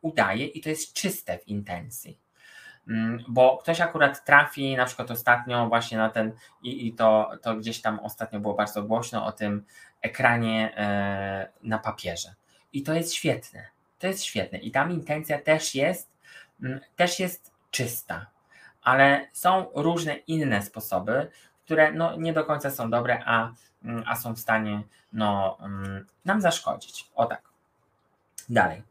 udaje i to jest czyste w intencji. Mm, bo ktoś akurat trafi, na przykład ostatnio właśnie na ten, i, i to, to gdzieś tam ostatnio było bardzo głośno o tym ekranie na papierze. I to jest świetne. To jest świetne. I tam intencja też jest, mm, też jest czysta. Ale są różne inne sposoby, które no, nie do końca są dobre, a Mm, a są w stanie no, mm, nam zaszkodzić. O tak. Dalej.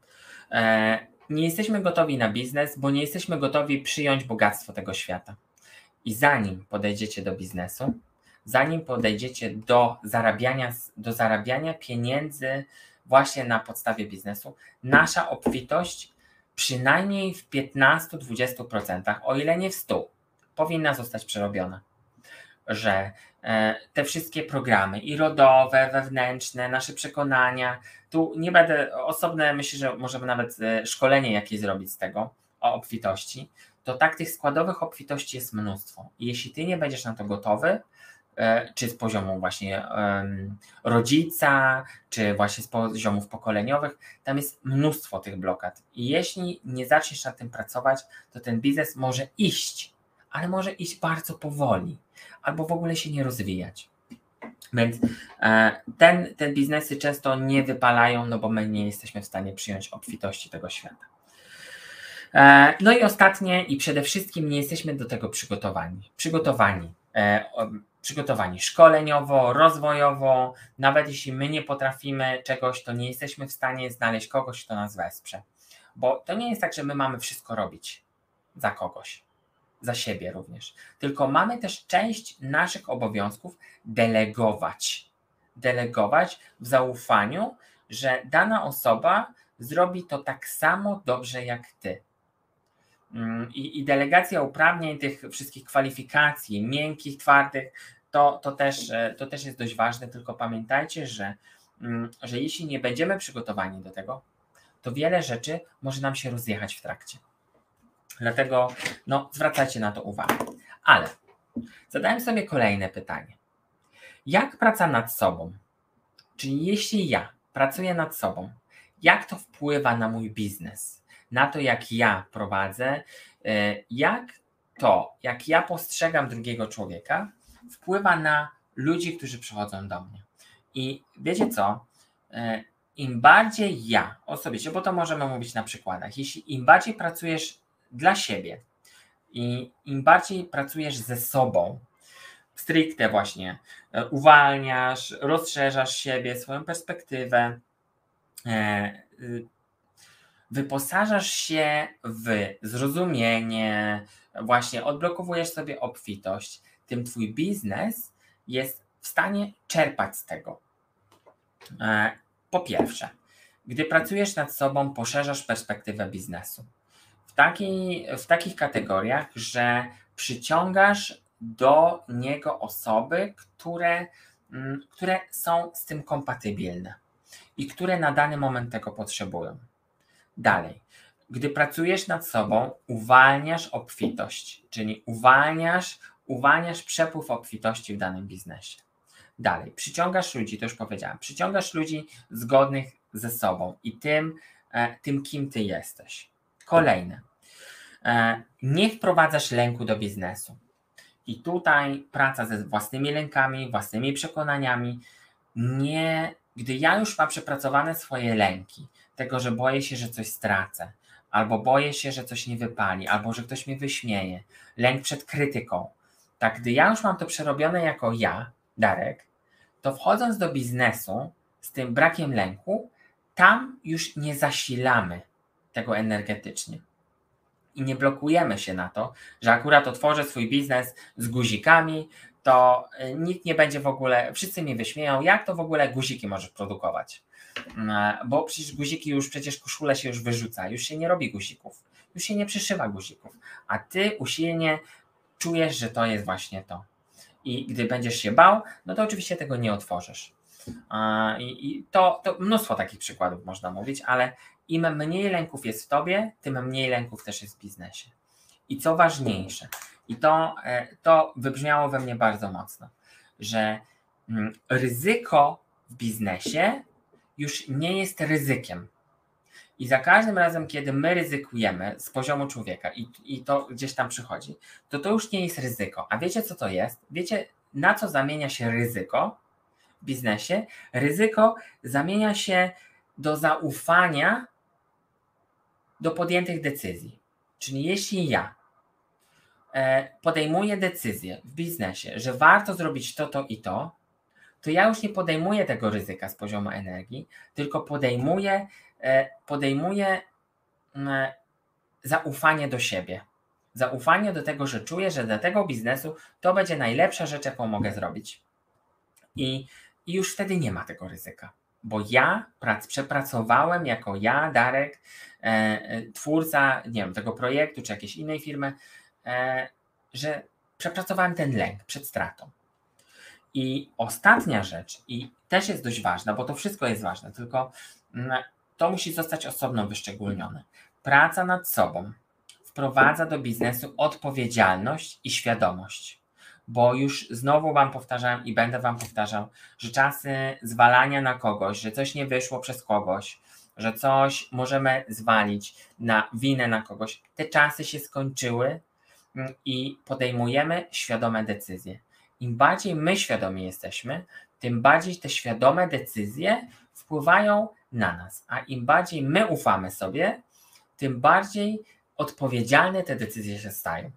E, nie jesteśmy gotowi na biznes, bo nie jesteśmy gotowi przyjąć bogactwo tego świata. I zanim podejdziecie do biznesu, zanim podejdziecie do zarabiania, do zarabiania pieniędzy właśnie na podstawie biznesu, nasza obfitość przynajmniej w 15-20%, o ile nie w 100%, powinna zostać przerobiona że e, te wszystkie programy i rodowe, wewnętrzne, nasze przekonania, tu nie będę osobne, myślę, że możemy nawet e, szkolenie jakieś zrobić z tego o obfitości, to tak tych składowych obfitości jest mnóstwo. I jeśli ty nie będziesz na to gotowy, czy z poziomu właśnie rodzica, czy właśnie z poziomów pokoleniowych, tam jest mnóstwo tych blokad. I jeśli nie zaczniesz nad tym pracować, to ten biznes może iść, ale może iść bardzo powoli albo w ogóle się nie rozwijać. Więc e, ten, te biznesy często nie wypalają, no bo my nie jesteśmy w stanie przyjąć obfitości tego świata. E, no i ostatnie, i przede wszystkim nie jesteśmy do tego przygotowani. Przygotowani. Przygotowani szkoleniowo, rozwojowo. Nawet jeśli my nie potrafimy czegoś, to nie jesteśmy w stanie znaleźć kogoś, kto nas wesprze. Bo to nie jest tak, że my mamy wszystko robić za kogoś za siebie również. Tylko mamy też część naszych obowiązków delegować. Delegować w zaufaniu, że dana osoba zrobi to tak samo dobrze jak ty. Mm, I, i delegacja uprawnień tych wszystkich kwalifikacji, miękkich, twardych, to, to, też, e, to też jest dość ważne, tylko pamiętajcie, że, mm, że jeśli nie będziemy przygotowani do tego, to wiele rzeczy może nam się rozjechać w trakcie. Dlatego no, zwracajcie na to uwagę. Ale zadałem sobie kolejne pytanie. Jak praca nad sobą, czyli jeśli ja pracuję nad sobą, jak to wpływa na mój biznes, na to, jak ja prowadzę, e, jak to, jak ja postrzegam drugiego człowieka, wpływa na ludzi, którzy przychodzą do mnie. I wiecie co? E, Im bardziej ja osobiście, bo to możemy mówić na przykładach, jeśli im bardziej pracujesz dla siebie i im bardziej pracujesz ze sobą, stricte właśnie, e, uwalniasz, rozszerzasz siebie, swoją perspektywę, e, y, wyposażasz się w zrozumienie, właśnie odblokowujesz sobie obfitość, tym twój biznes jest w stanie czerpać z tego. E, po pierwsze, gdy pracujesz nad sobą, poszerzasz perspektywę biznesu. W, takiej, w takich kategoriach, że przyciągasz do niego osoby, które, mm, które są z tym kompatybilne i które na dany moment tego potrzebują. Dalej, gdy pracujesz nad sobą, uwalniasz obfitość, czyli uwalniasz, uwalniasz przepływ obfitości w danym biznesie. Dalej, przyciągasz ludzi, to już powiedziałem, przyciągasz ludzi zgodnych ze sobą i tym, e, tym kim ty jesteś. Kolejne, e, nie wprowadzasz lęku do biznesu. I tutaj praca ze własnymi lękami, własnymi przekonaniami. Nie, gdy ja już mam przepracowane swoje lęki, tego, że boję się, że coś stracę, albo boję się, że coś nie wypali, albo że ktoś mnie wyśmieje, lęk przed krytyką. Tak, gdy ja już mam to przerobione jako ja, Darek, to wchodząc do biznesu z tym brakiem lęku, tam już nie zasilamy tego energetycznie i nie blokujemy się na to, że akurat otworzę swój biznes z guzikami, to y, nikt nie będzie w ogóle, wszyscy mnie wyśmieją, jak to w ogóle guziki możesz produkować. Mm, bo przecież guziki już, przecież koszule się już wyrzuca, już się nie robi guzików, już się nie przyszywa guzików, a ty usilnie czujesz, że to jest właśnie to. I gdy będziesz się bał, no to oczywiście tego nie otworzysz. I, to, to mnóstwo takich przykładów można mówić, ale im mniej lęków jest w tobie, tym mniej lęków też jest w biznesie. I co ważniejsze, i to, e, to wybrzmiało we mnie bardzo mocno, że mm, ryzyko w biznesie już nie jest ryzykiem. I za każdym razem, kiedy my ryzykujemy z poziomu człowieka i, i to gdzieś tam przychodzi, to to już nie jest ryzyko. A wiecie, co to jest? Wiecie, na co zamienia się ryzyko w biznesie? Ryzyko zamienia się do zaufania do podjętych decyzji. Czyli jeśli ja e, podejmuję decyzję w biznesie, że warto zrobić to, to i to, to ja już nie podejmuję tego ryzyka z poziomu energii, tylko podejmuję, podejmuję mm, zaufanie do siebie. Zaufanie do tego, że czuję, że dla tego biznesu to będzie najlepsza rzecz, jaką mogę zrobić. I, i już wtedy nie ma tego ryzyka bo ja prac, przepracowałem jako ja, Darek, e, e, twórca, nie wiem, tego projektu czy jakiejś innej firmy, e, że przepracowałem ten lęk przed stratą. I ostatnia rzecz, i też jest dość ważna, bo to wszystko jest ważne, tylko mm, to musi zostać osobno wyszczególnione. Praca nad sobą wprowadza do biznesu odpowiedzialność i świadomość bo już znowu Wam powtarzam i będę Wam powtarzał, że czasy zwalania na kogoś, że coś nie wyszło przez kogoś, że coś możemy zwalić na winę na kogoś, te czasy się skończyły mm, i podejmujemy świadome decyzje. Im bardziej my świadomi jesteśmy, tym bardziej te świadome decyzje wpływają na nas, a im bardziej my ufamy sobie, tym bardziej odpowiedzialne te decyzje się stają.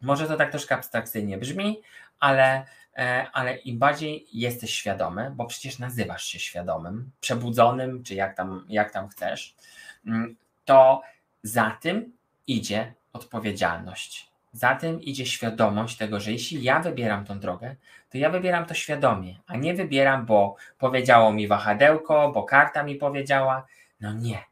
Może to tak troszkę abstrakcyjnie brzmi, ale, e, ale im bardziej jesteś świadomy, bo przecież nazywasz się świadomym, przebudzonym, czy jak tam, jak tam chcesz, mm, to za tym idzie odpowiedzialność. Za tym idzie świadomość tego, że jeśli ja wybieram tą drogę, to ja wybieram to świadomie, a nie wybieram, bo powiedziało mi wahadełko, bo karta mi powiedziała. No nie,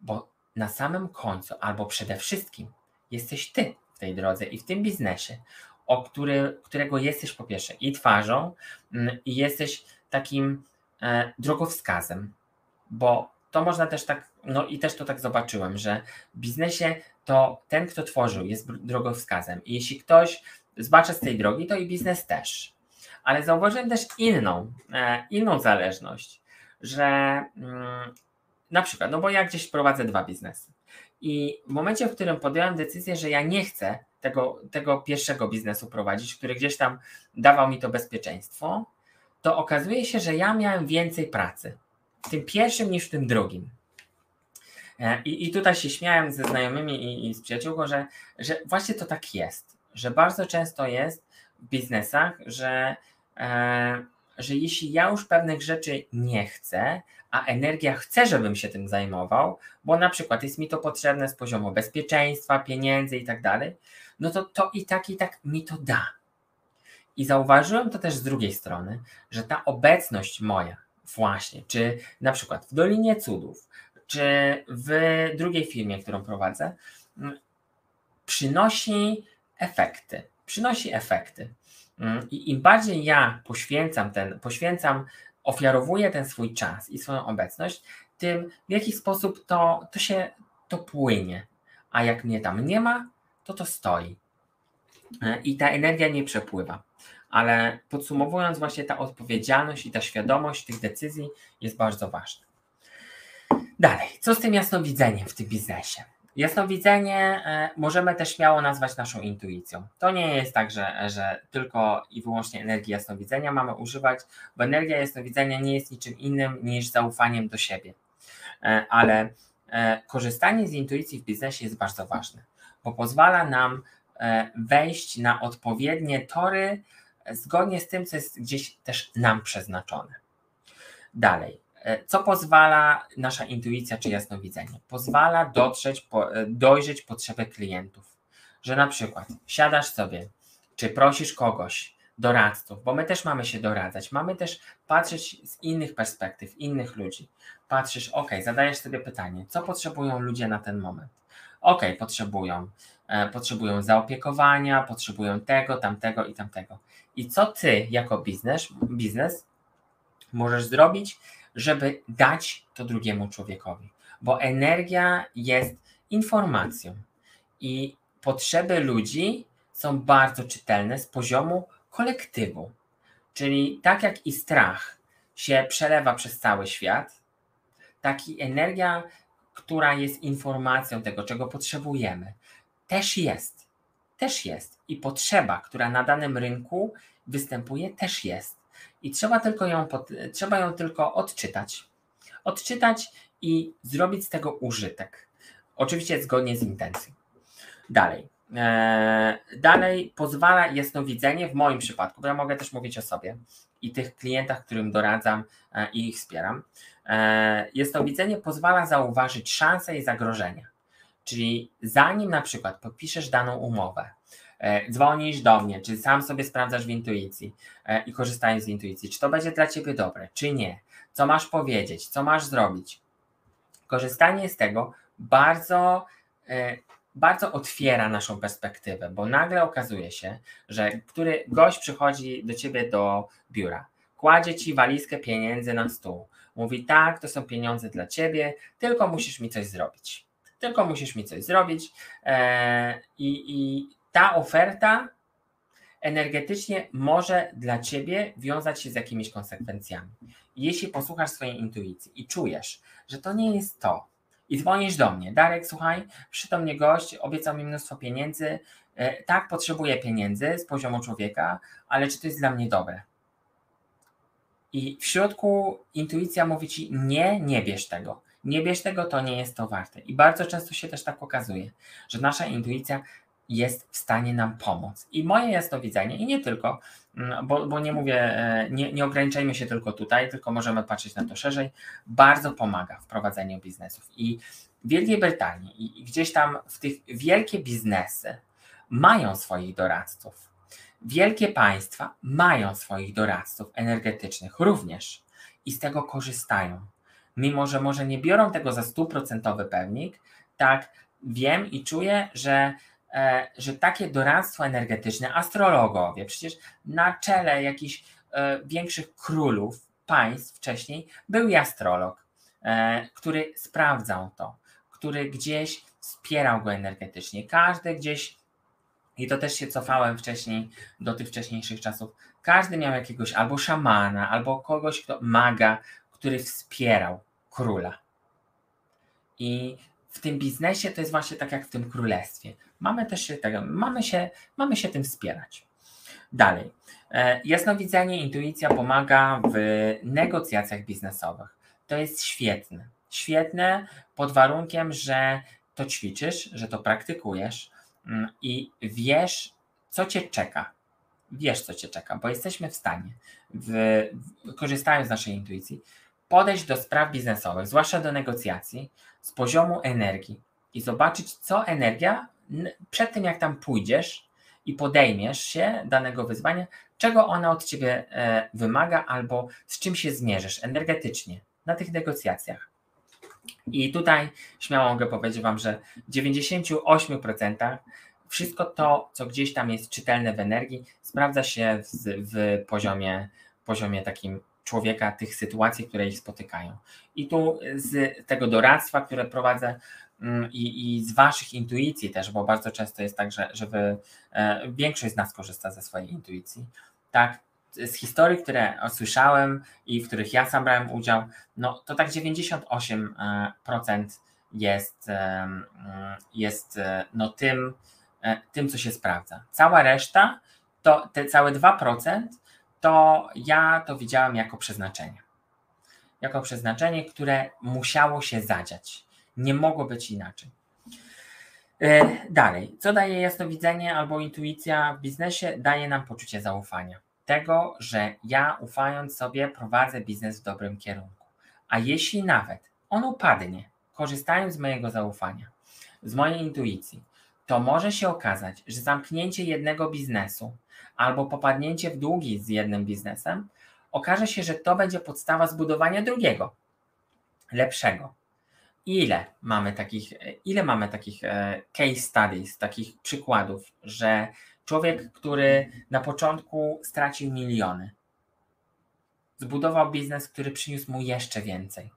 bo na samym końcu, albo przede wszystkim, jesteś ty w tej drodze i w tym biznesie, o który, którego jesteś po pierwsze i twarzą, mm, i jesteś takim e, drogowskazem, bo to można też tak, no i też to tak zobaczyłem, że w biznesie to ten, kto tworzył, jest drogowskazem. I jeśli ktoś zbacza z tej drogi, to i biznes też. Ale zauważyłem też inną, e, inną zależność, że mm, na przykład, no bo ja gdzieś prowadzę dwa biznesy. I w momencie, w którym podjąłem decyzję, że ja nie chcę tego, tego pierwszego biznesu prowadzić, który gdzieś tam dawał mi to bezpieczeństwo, to okazuje się, że ja miałem więcej pracy w tym pierwszym niż w tym drugim. E, I, i tutaj się śmiałem ze znajomymi i, i z przyjaciółką, że, że właśnie to tak jest, że bardzo często jest w biznesach, że, e, że jeśli ja już pewnych rzeczy nie chcę, a energia chce, żebym się tym zajmował, bo na przykład jest mi to potrzebne z poziomu bezpieczeństwa, pieniędzy i tak dalej, no to to i tak, i tak mi to da. I zauważyłem to też z drugiej strony, że ta obecność moja, właśnie, czy na przykład w Dolinie Cudów, czy w drugiej firmie, którą prowadzę, mm, przynosi efekty. Przynosi efekty. Mm, I im bardziej ja poświęcam ten, poświęcam, ofiarowuję ten swój czas i swoją obecność, tym w jaki sposób to, to się to płynie. A jak mnie tam nie ma, to to stoi. E, I ta energia nie przepływa. Ale podsumowując, właśnie ta odpowiedzialność i ta świadomość tych decyzji jest bardzo ważna. Dalej, co z tym jasnowidzeniem w tym biznesie? Jasnowidzenie e, możemy też śmiało nazwać naszą intuicją. To nie jest tak, że, że tylko i wyłącznie energii jasnowidzenia mamy używać, bo energia jasnowidzenia nie jest niczym innym niż zaufaniem do siebie. E, ale e, korzystanie z intuicji w biznesie jest bardzo ważne, bo pozwala nam wejść na odpowiednie tory zgodnie z tym, co jest gdzieś też nam przeznaczone. Dalej, co pozwala nasza intuicja czy jasnowidzenie? Pozwala dotrzeć, e, dojrzeć potrzeby klientów. Że na przykład siadasz sobie, czy prosisz kogoś, doradców, bo my też mamy się doradzać, mamy też patrzeć z innych perspektyw, innych ludzi. Patrzysz, ok, zadajesz sobie pytanie, co potrzebują ludzie na ten moment? Ok, potrzebują, e, potrzebują zaopiekowania, potrzebują tego, tamtego i tamtego. I co ty jako biznes, biznes możesz zrobić, żeby dać to drugiemu człowiekowi, bo energia jest informacją i potrzeby ludzi są bardzo czytelne z poziomu kolektywu. Czyli tak jak i strach się przelewa przez cały świat, tak i energia, która jest informacją tego, czego potrzebujemy, też jest. Też jest. I potrzeba, która na danym rynku występuje, też jest i trzeba tylko ją, trzeba ją tylko odczytać. Odczytać i zrobić z tego użytek. Oczywiście zgodnie z intencją. Dalej. Eee, dalej pozwala jasnowidzenie w moim przypadku, bo ja mogę też mówić o sobie i tych klientach, którym doradzam e, i ich wspieram. E, jasnowidzenie pozwala zauważyć szanse i zagrożenia. Czyli zanim na przykład podpiszesz daną umowę, dzwonisz do mnie, czy sam sobie sprawdzasz w intuicji e, i korzystając z intuicji, czy to będzie dla ciebie dobre, czy nie, co masz powiedzieć, co masz zrobić. Korzystanie z tego bardzo, e, bardzo otwiera naszą perspektywę, bo nagle okazuje się, że który gość przychodzi do ciebie do biura, kładzie ci walizkę pieniędzy na stół, mówi tak, to są pieniądze dla ciebie, tylko musisz mi coś zrobić. Tylko musisz mi coś zrobić i, i ta oferta energetycznie może dla ciebie wiązać się z jakimiś konsekwencjami. Jeśli posłuchasz swojej intuicji i czujesz, że to nie jest to, i dzwonisz do mnie, Darek, słuchaj, przyszedł mnie gość, obiecał mi mnóstwo pieniędzy, e, tak, potrzebuję pieniędzy z poziomu człowieka, ale czy to jest dla mnie dobre? I w środku intuicja mówi ci: Nie, nie bierz tego. Nie bierz tego, to nie jest to warte. I bardzo często się też tak okazuje, że nasza intuicja jest w stanie nam pomóc. I moje jasnowidzenie, i nie tylko, mm, bo, bo nie mówię, e, nie, nie ograniczajmy się tylko tutaj, tylko możemy patrzeć na to szerzej, bardzo pomaga w prowadzeniu biznesów. I w Wielkiej Brytanii i gdzieś tam w tych wielkie biznesy mają swoich doradców. Wielkie państwa mają swoich doradców energetycznych również i z tego korzystają. Mimo, że może nie biorą tego za stuprocentowy pewnik, tak wiem i czuję, że że takie doradztwo energetyczne, astrologowie, przecież na czele jakichś e, większych królów, państw wcześniej był astrolog, e, który sprawdzał to, który gdzieś wspierał go energetycznie. Każdy gdzieś, i to też się cofałem wcześniej do tych wcześniejszych czasów, każdy miał jakiegoś albo szamana, albo kogoś, kto maga, który wspierał króla. I w tym biznesie to jest właśnie tak jak w tym królestwie. Mamy też się tego, mamy się, mamy się tym wspierać. Dalej. E, jasnowidzenie, intuicja pomaga w negocjacjach biznesowych. To jest świetne. Świetne pod warunkiem, że to ćwiczysz, że to praktykujesz mm, i wiesz, co cię czeka. Wiesz, co cię czeka, bo jesteśmy w stanie, w, korzystając z naszej intuicji, podejść do spraw biznesowych, zwłaszcza do negocjacji, z poziomu energii i zobaczyć, co energia przed tym, jak tam pójdziesz i podejmiesz się danego wyzwania, czego ona od ciebie e, wymaga albo z czym się zmierzysz energetycznie na tych negocjacjach. I tutaj śmiało mogę powiedzieć Wam, że w 98% wszystko to, co gdzieś tam jest czytelne w energii, sprawdza się w, w poziomie, poziomie takim człowieka, tych sytuacji, które ich spotykają. I tu z tego doradztwa, które prowadzę, mm, i, i z waszych intuicji też, bo bardzo często jest tak, że, że wy, e, większość z nas korzysta ze swojej intuicji. Tak, z historii, które słyszałem i w których ja sam brałem udział, no to tak 98% e, jest, e, jest no tym, tym, co się sprawdza. Cała reszta, to te całe 2% to ja to widziałem jako przeznaczenie. Jako przeznaczenie, które musiało się zadziać. Nie mogło być inaczej. E, dalej, co daje jasnowidzenie albo intuicja w biznesie? Daje nam poczucie zaufania. Tego, że ja ufając sobie prowadzę biznes w dobrym kierunku. A jeśli nawet on upadnie, korzystając z mojego zaufania, z mojej intuicji, to może się okazać, że zamknięcie jednego biznesu albo popadnięcie w długi z jednym biznesem, okaże się, że to będzie podstawa zbudowania drugiego, lepszego. Ile mamy takich, ile mamy takich e, case studies, takich przykładów, że człowiek, który na początku stracił miliony, zbudował biznes, który przyniósł mu jeszcze więcej.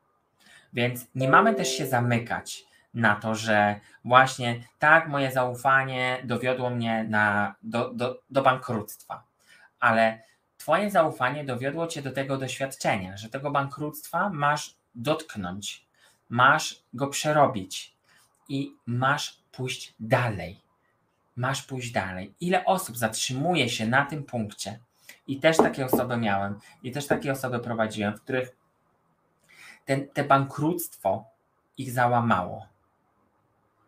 Więc nie mamy też się zamykać na to, że właśnie tak, moje zaufanie dowiodło mnie na, do, do, do bankructwa, ale Twoje zaufanie dowiodło Cię do tego doświadczenia, że tego bankructwa masz dotknąć, masz go przerobić i masz pójść dalej. Masz pójść dalej. Ile osób zatrzymuje się na tym punkcie? I też takie osoby miałem, i też takie osoby prowadziłem, w których ten, te bankructwo ich załamało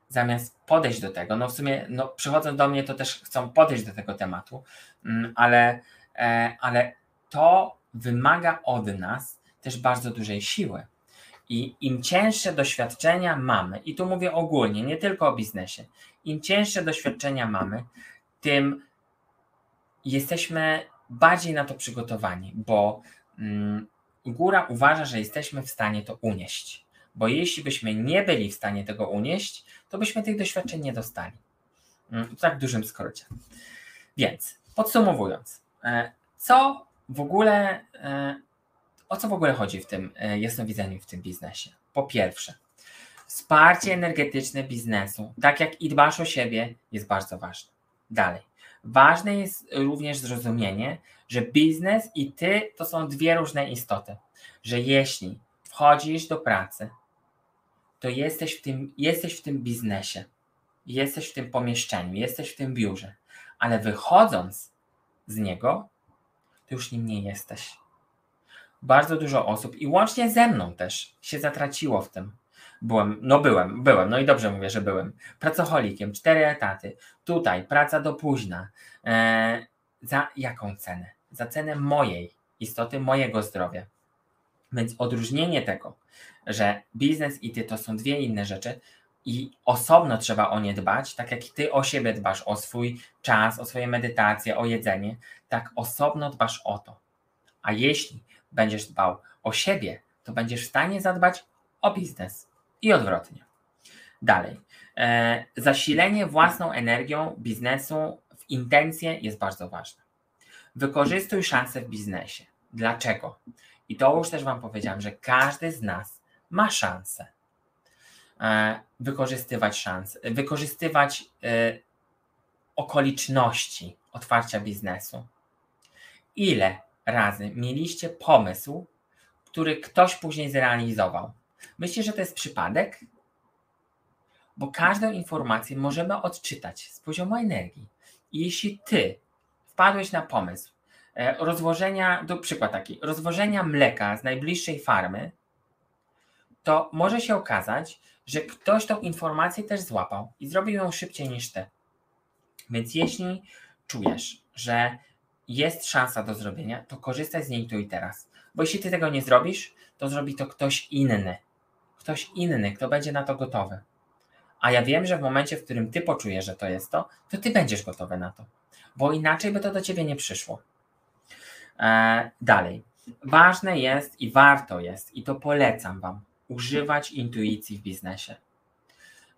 zamiast podejść do tego, no w sumie no, przychodząc do mnie, to też chcą podejść do tego tematu, mm, ale, e, ale to wymaga od nas też bardzo dużej siły. I im cięższe doświadczenia mamy, i tu mówię ogólnie, nie tylko o biznesie, im cięższe doświadczenia mamy, tym jesteśmy bardziej na to przygotowani, bo mm, góra uważa, że jesteśmy w stanie to unieść. Bo jeśli byśmy nie byli w stanie tego unieść, to byśmy tych doświadczeń nie dostali. Mm, w tak dużym skrócie. Więc podsumowując, e, co w ogóle, e, o co w ogóle chodzi w tym e, jasnowidzeniu, w tym biznesie? Po pierwsze, wsparcie energetyczne biznesu, tak jak i dbasz o siebie, jest bardzo ważne. Dalej. Ważne jest również zrozumienie, że biznes i ty to są dwie różne istoty. Że jeśli wchodzisz do pracy to jesteś w tym, jesteś w tym biznesie, jesteś w tym pomieszczeniu, jesteś w tym biurze, ale wychodząc z niego, to już nim nie jesteś. Bardzo dużo osób i łącznie ze mną też się zatraciło w tym. Byłem, no byłem, byłem, no i dobrze mówię, że byłem. Pracocholikiem, cztery etaty, tutaj praca do późna. Eee, za jaką cenę? Za cenę mojej istoty, mojego zdrowia. Więc odróżnienie tego, że biznes i ty to są dwie inne rzeczy i osobno trzeba o nie dbać, tak jak ty o siebie dbasz, o swój czas, o swoje medytacje, o jedzenie, tak osobno dbasz o to. A jeśli będziesz dbał o siebie, to będziesz w stanie zadbać o biznes i odwrotnie. Dalej. E, zasilenie własną energią biznesu w intencje jest bardzo ważne. Wykorzystuj szansę w biznesie. Dlaczego? I to już też Wam powiedziałem, że każdy z nas ma szansę e, wykorzystywać szanse, wykorzystywać e, okoliczności otwarcia biznesu. Ile razy mieliście pomysł, który ktoś później zrealizował? Myślicie, że to jest przypadek? bo każdą informację możemy odczytać z poziomu energii. I jeśli ty wpadłeś na pomysł e, rozłożenia, do przykład taki, rozwożenia mleka z najbliższej farmy, to może się okazać, że ktoś tą informację też złapał i zrobił ją szybciej niż ty. Więc jeśli czujesz, że jest szansa do zrobienia, to korzystaj z niej tu i teraz. Bo jeśli ty tego nie zrobisz, to zrobi to ktoś inny. Ktoś inny, kto będzie na to gotowy. A ja wiem, że w momencie, w którym ty poczujesz, że to jest to, to ty będziesz gotowy na to. Bo inaczej by to do ciebie nie przyszło. E, dalej. Ważne jest i warto jest, i to polecam Wam, używać intuicji w biznesie.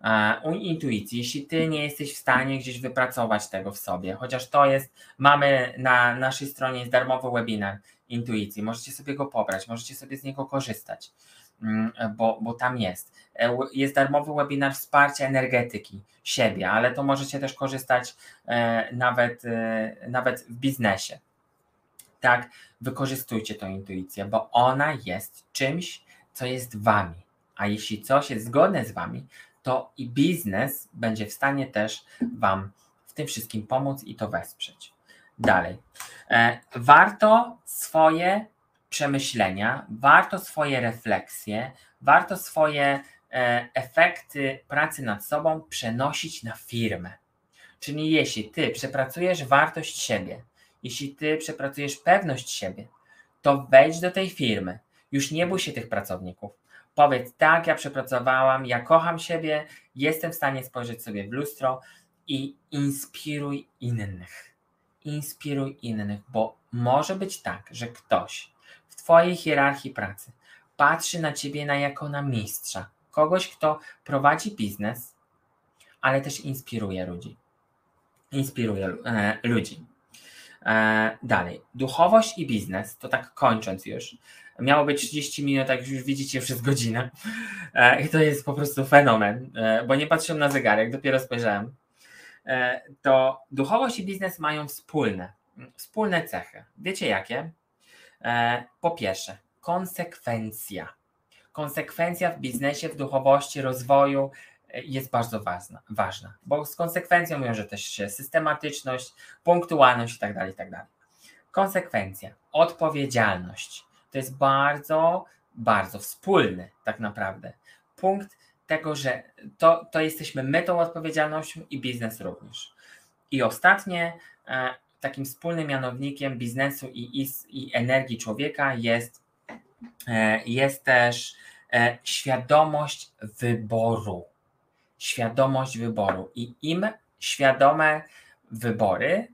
E, u intuicji, jeśli ty nie jesteś w stanie gdzieś wypracować tego w sobie, chociaż to jest, mamy na naszej stronie jest darmowy webinar intuicji, możecie sobie go pobrać, możecie sobie z niego korzystać, mm, bo, bo tam jest. E, jest darmowy webinar wsparcia energetyki siebie, ale to możecie też korzystać nawet, nawet w biznesie. Tak, wykorzystujcie tą intuicję, bo ona jest czymś, co jest wami. A jeśli coś jest zgodne z wami, to i biznes będzie w stanie też Wam w tym wszystkim pomóc i to wesprzeć. Dalej. E, warto swoje przemyślenia, warto swoje refleksje, warto swoje e, efekty pracy nad sobą przenosić na firmę. Czyli jeśli Ty przepracujesz wartość siebie, jeśli Ty przepracujesz pewność siebie, to wejdź do tej firmy. Już nie bój się tych pracowników Powiedz, tak, ja przepracowałam, ja kocham siebie, jestem w stanie spojrzeć sobie w lustro i inspiruj innych. Inspiruj innych, bo może być tak, że ktoś w Twojej hierarchii pracy patrzy na Ciebie na jako na mistrza, kogoś, kto prowadzi biznes, ale też inspiruje ludzi. Inspiruje e, ludzi. E, dalej, duchowość i biznes, to tak kończąc już, Miało być 30 minut, jak już widzicie, przez godzinę. E, I to jest po prostu fenomen, e, bo nie patrzyłem na zegarek, dopiero spojrzałem. To duchowość i biznes mają wspólne, wspólne cechy. Wiecie jakie? Po pierwsze, konsekwencja. Konsekwencja w biznesie, w duchowości, rozwoju jest bardzo ważna, ważna bo z konsekwencją wiąże też się systematyczność, punktualność itd. Tak itd. Tak Konsekwencja, odpowiedzialność to jest bardzo, bardzo wspólny tak naprawdę. Punkt tego, że to, to jesteśmy my tą odpowiedzialnością i biznes również. I ostatnie, e, takim wspólnym mianownikiem biznesu i, i, i energii człowieka jest, e, jest też e, świadomość wyboru. Świadomość wyboru. I im świadome wybory,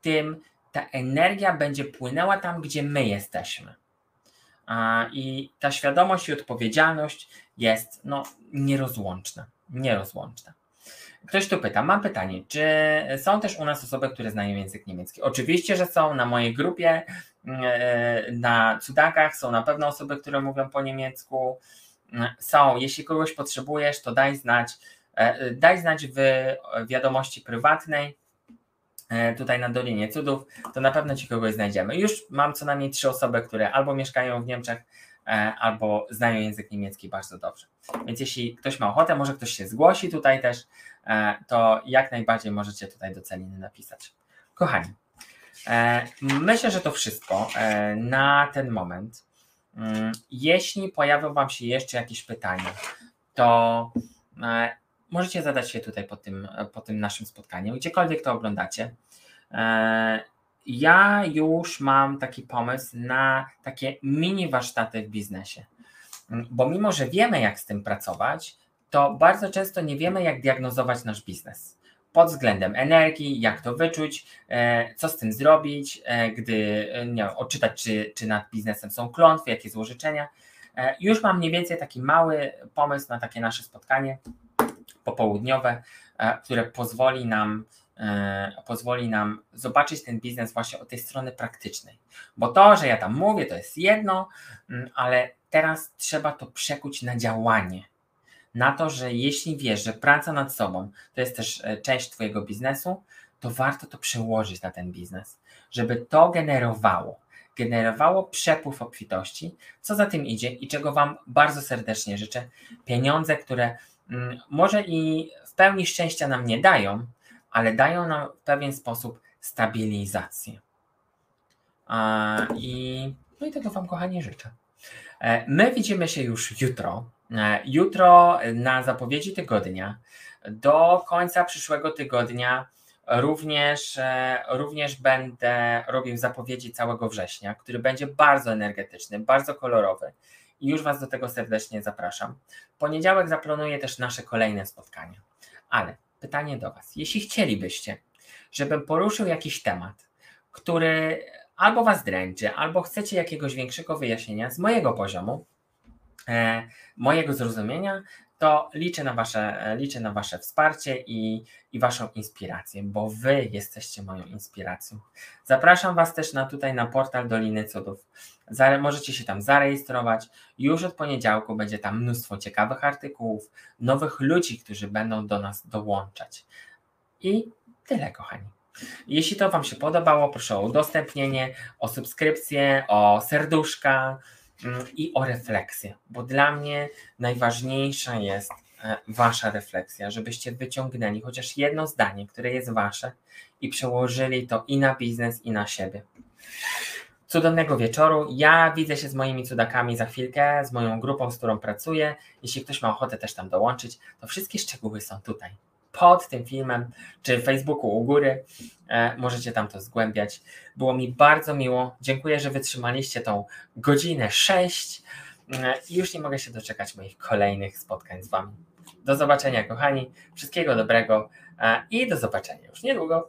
tym ta energia będzie płynęła tam, gdzie my jesteśmy. I ta świadomość i odpowiedzialność jest no, nierozłączna. Nierozłączna. Ktoś tu pyta, mam pytanie, czy są też u nas osoby, które znają język niemiecki? Oczywiście, że są na mojej grupie, e, na cudakach są na pewno osoby, które mówią po niemiecku. Są, jeśli kogoś potrzebujesz, to daj znać, e, daj znać w wiadomości prywatnej E, tutaj na Dolinie Cudów, to na pewno Ci kogoś znajdziemy. Już mam co najmniej trzy osoby, które albo mieszkają w Niemczech, e, albo znają język niemiecki bardzo dobrze. Więc jeśli ktoś ma ochotę, może ktoś się zgłosi tutaj też, e, to jak najbardziej możecie tutaj do Celiny napisać. Kochani, myślę, że to wszystko na ten moment. Mm, jeśli pojawią Wam się jeszcze jakieś pytania, to możecie zadać się tutaj po tym, po tym naszym spotkaniu, gdziekolwiek to oglądacie. E, ja już mam taki pomysł na takie mini warsztaty w biznesie, bo mimo, że wiemy, jak z tym pracować, to bardzo często nie wiemy, jak diagnozować nasz biznes pod względem energii, jak to wyczuć, e, co z tym zrobić, e, gdy nie wiem, odczytać, czy, czy nad biznesem są klątwy, jakie złożyczenia. Już mam mniej więcej taki mały pomysł na takie nasze spotkanie popołudniowe, e, które pozwoli nam, e, pozwoli nam zobaczyć ten biznes właśnie od tej strony praktycznej. Bo to, że ja tam mówię, to jest jedno, mm, ale teraz trzeba to przekuć na działanie. Na to, że jeśli wiesz, że praca nad sobą to jest też e, część Twojego biznesu, to warto to przełożyć na ten biznes, żeby to generowało generowało przepływ obfitości, co za tym idzie i czego Wam bardzo serdecznie życzę. Pieniądze, które mm, może i w pełni szczęścia nam nie dają, ale dają nam w pewien sposób stabilizację. I, no i tego Wam, kochani, życzę. E, my widzimy się już jutro. E, jutro na zapowiedzi tygodnia. Do końca przyszłego tygodnia również, e, również będę robił zapowiedzi całego września, który będzie bardzo energetyczny, bardzo kolorowy i już Was do tego serdecznie zapraszam. Poniedziałek zaplanuję też nasze kolejne spotkania. Ale pytanie do Was. Jeśli chcielibyście, żebym poruszył jakiś temat, który albo Was dręczy, albo chcecie jakiegoś większego wyjaśnienia z mojego poziomu, e, mojego zrozumienia, to liczę na Wasze, e, liczę na wasze wsparcie i, i Waszą inspirację, bo Wy jesteście moją inspiracją. Zapraszam Was też na tutaj na portal Doliny Cudów. Zare, możecie się tam zarejestrować. Już od poniedziałku będzie tam mnóstwo ciekawych artykułów, nowych ludzi, którzy będą do nas dołączać. I tyle, kochani. Jeśli to Wam się podobało, proszę o udostępnienie, o subskrypcję, o serduszka i o refleksję, bo dla mnie najważniejsza jest e, Wasza refleksja, żebyście wyciągnęli chociaż jedno zdanie, które jest Wasze i przełożyli to i na biznes, i na siebie. Cudownego wieczoru. Ja widzę się z moimi cudakami za chwilkę, z moją grupą, z którą pracuję. Jeśli ktoś ma ochotę też tam dołączyć, to wszystkie szczegóły są tutaj pod tym filmem, czy Facebooku u góry. E, możecie tam to zgłębiać. Było mi bardzo miło. Dziękuję, że wytrzymaliście tą godzinę 6 e, i już nie mogę się doczekać moich kolejnych spotkań z Wami. Do zobaczenia, kochani. Wszystkiego dobrego e, i do zobaczenia już niedługo.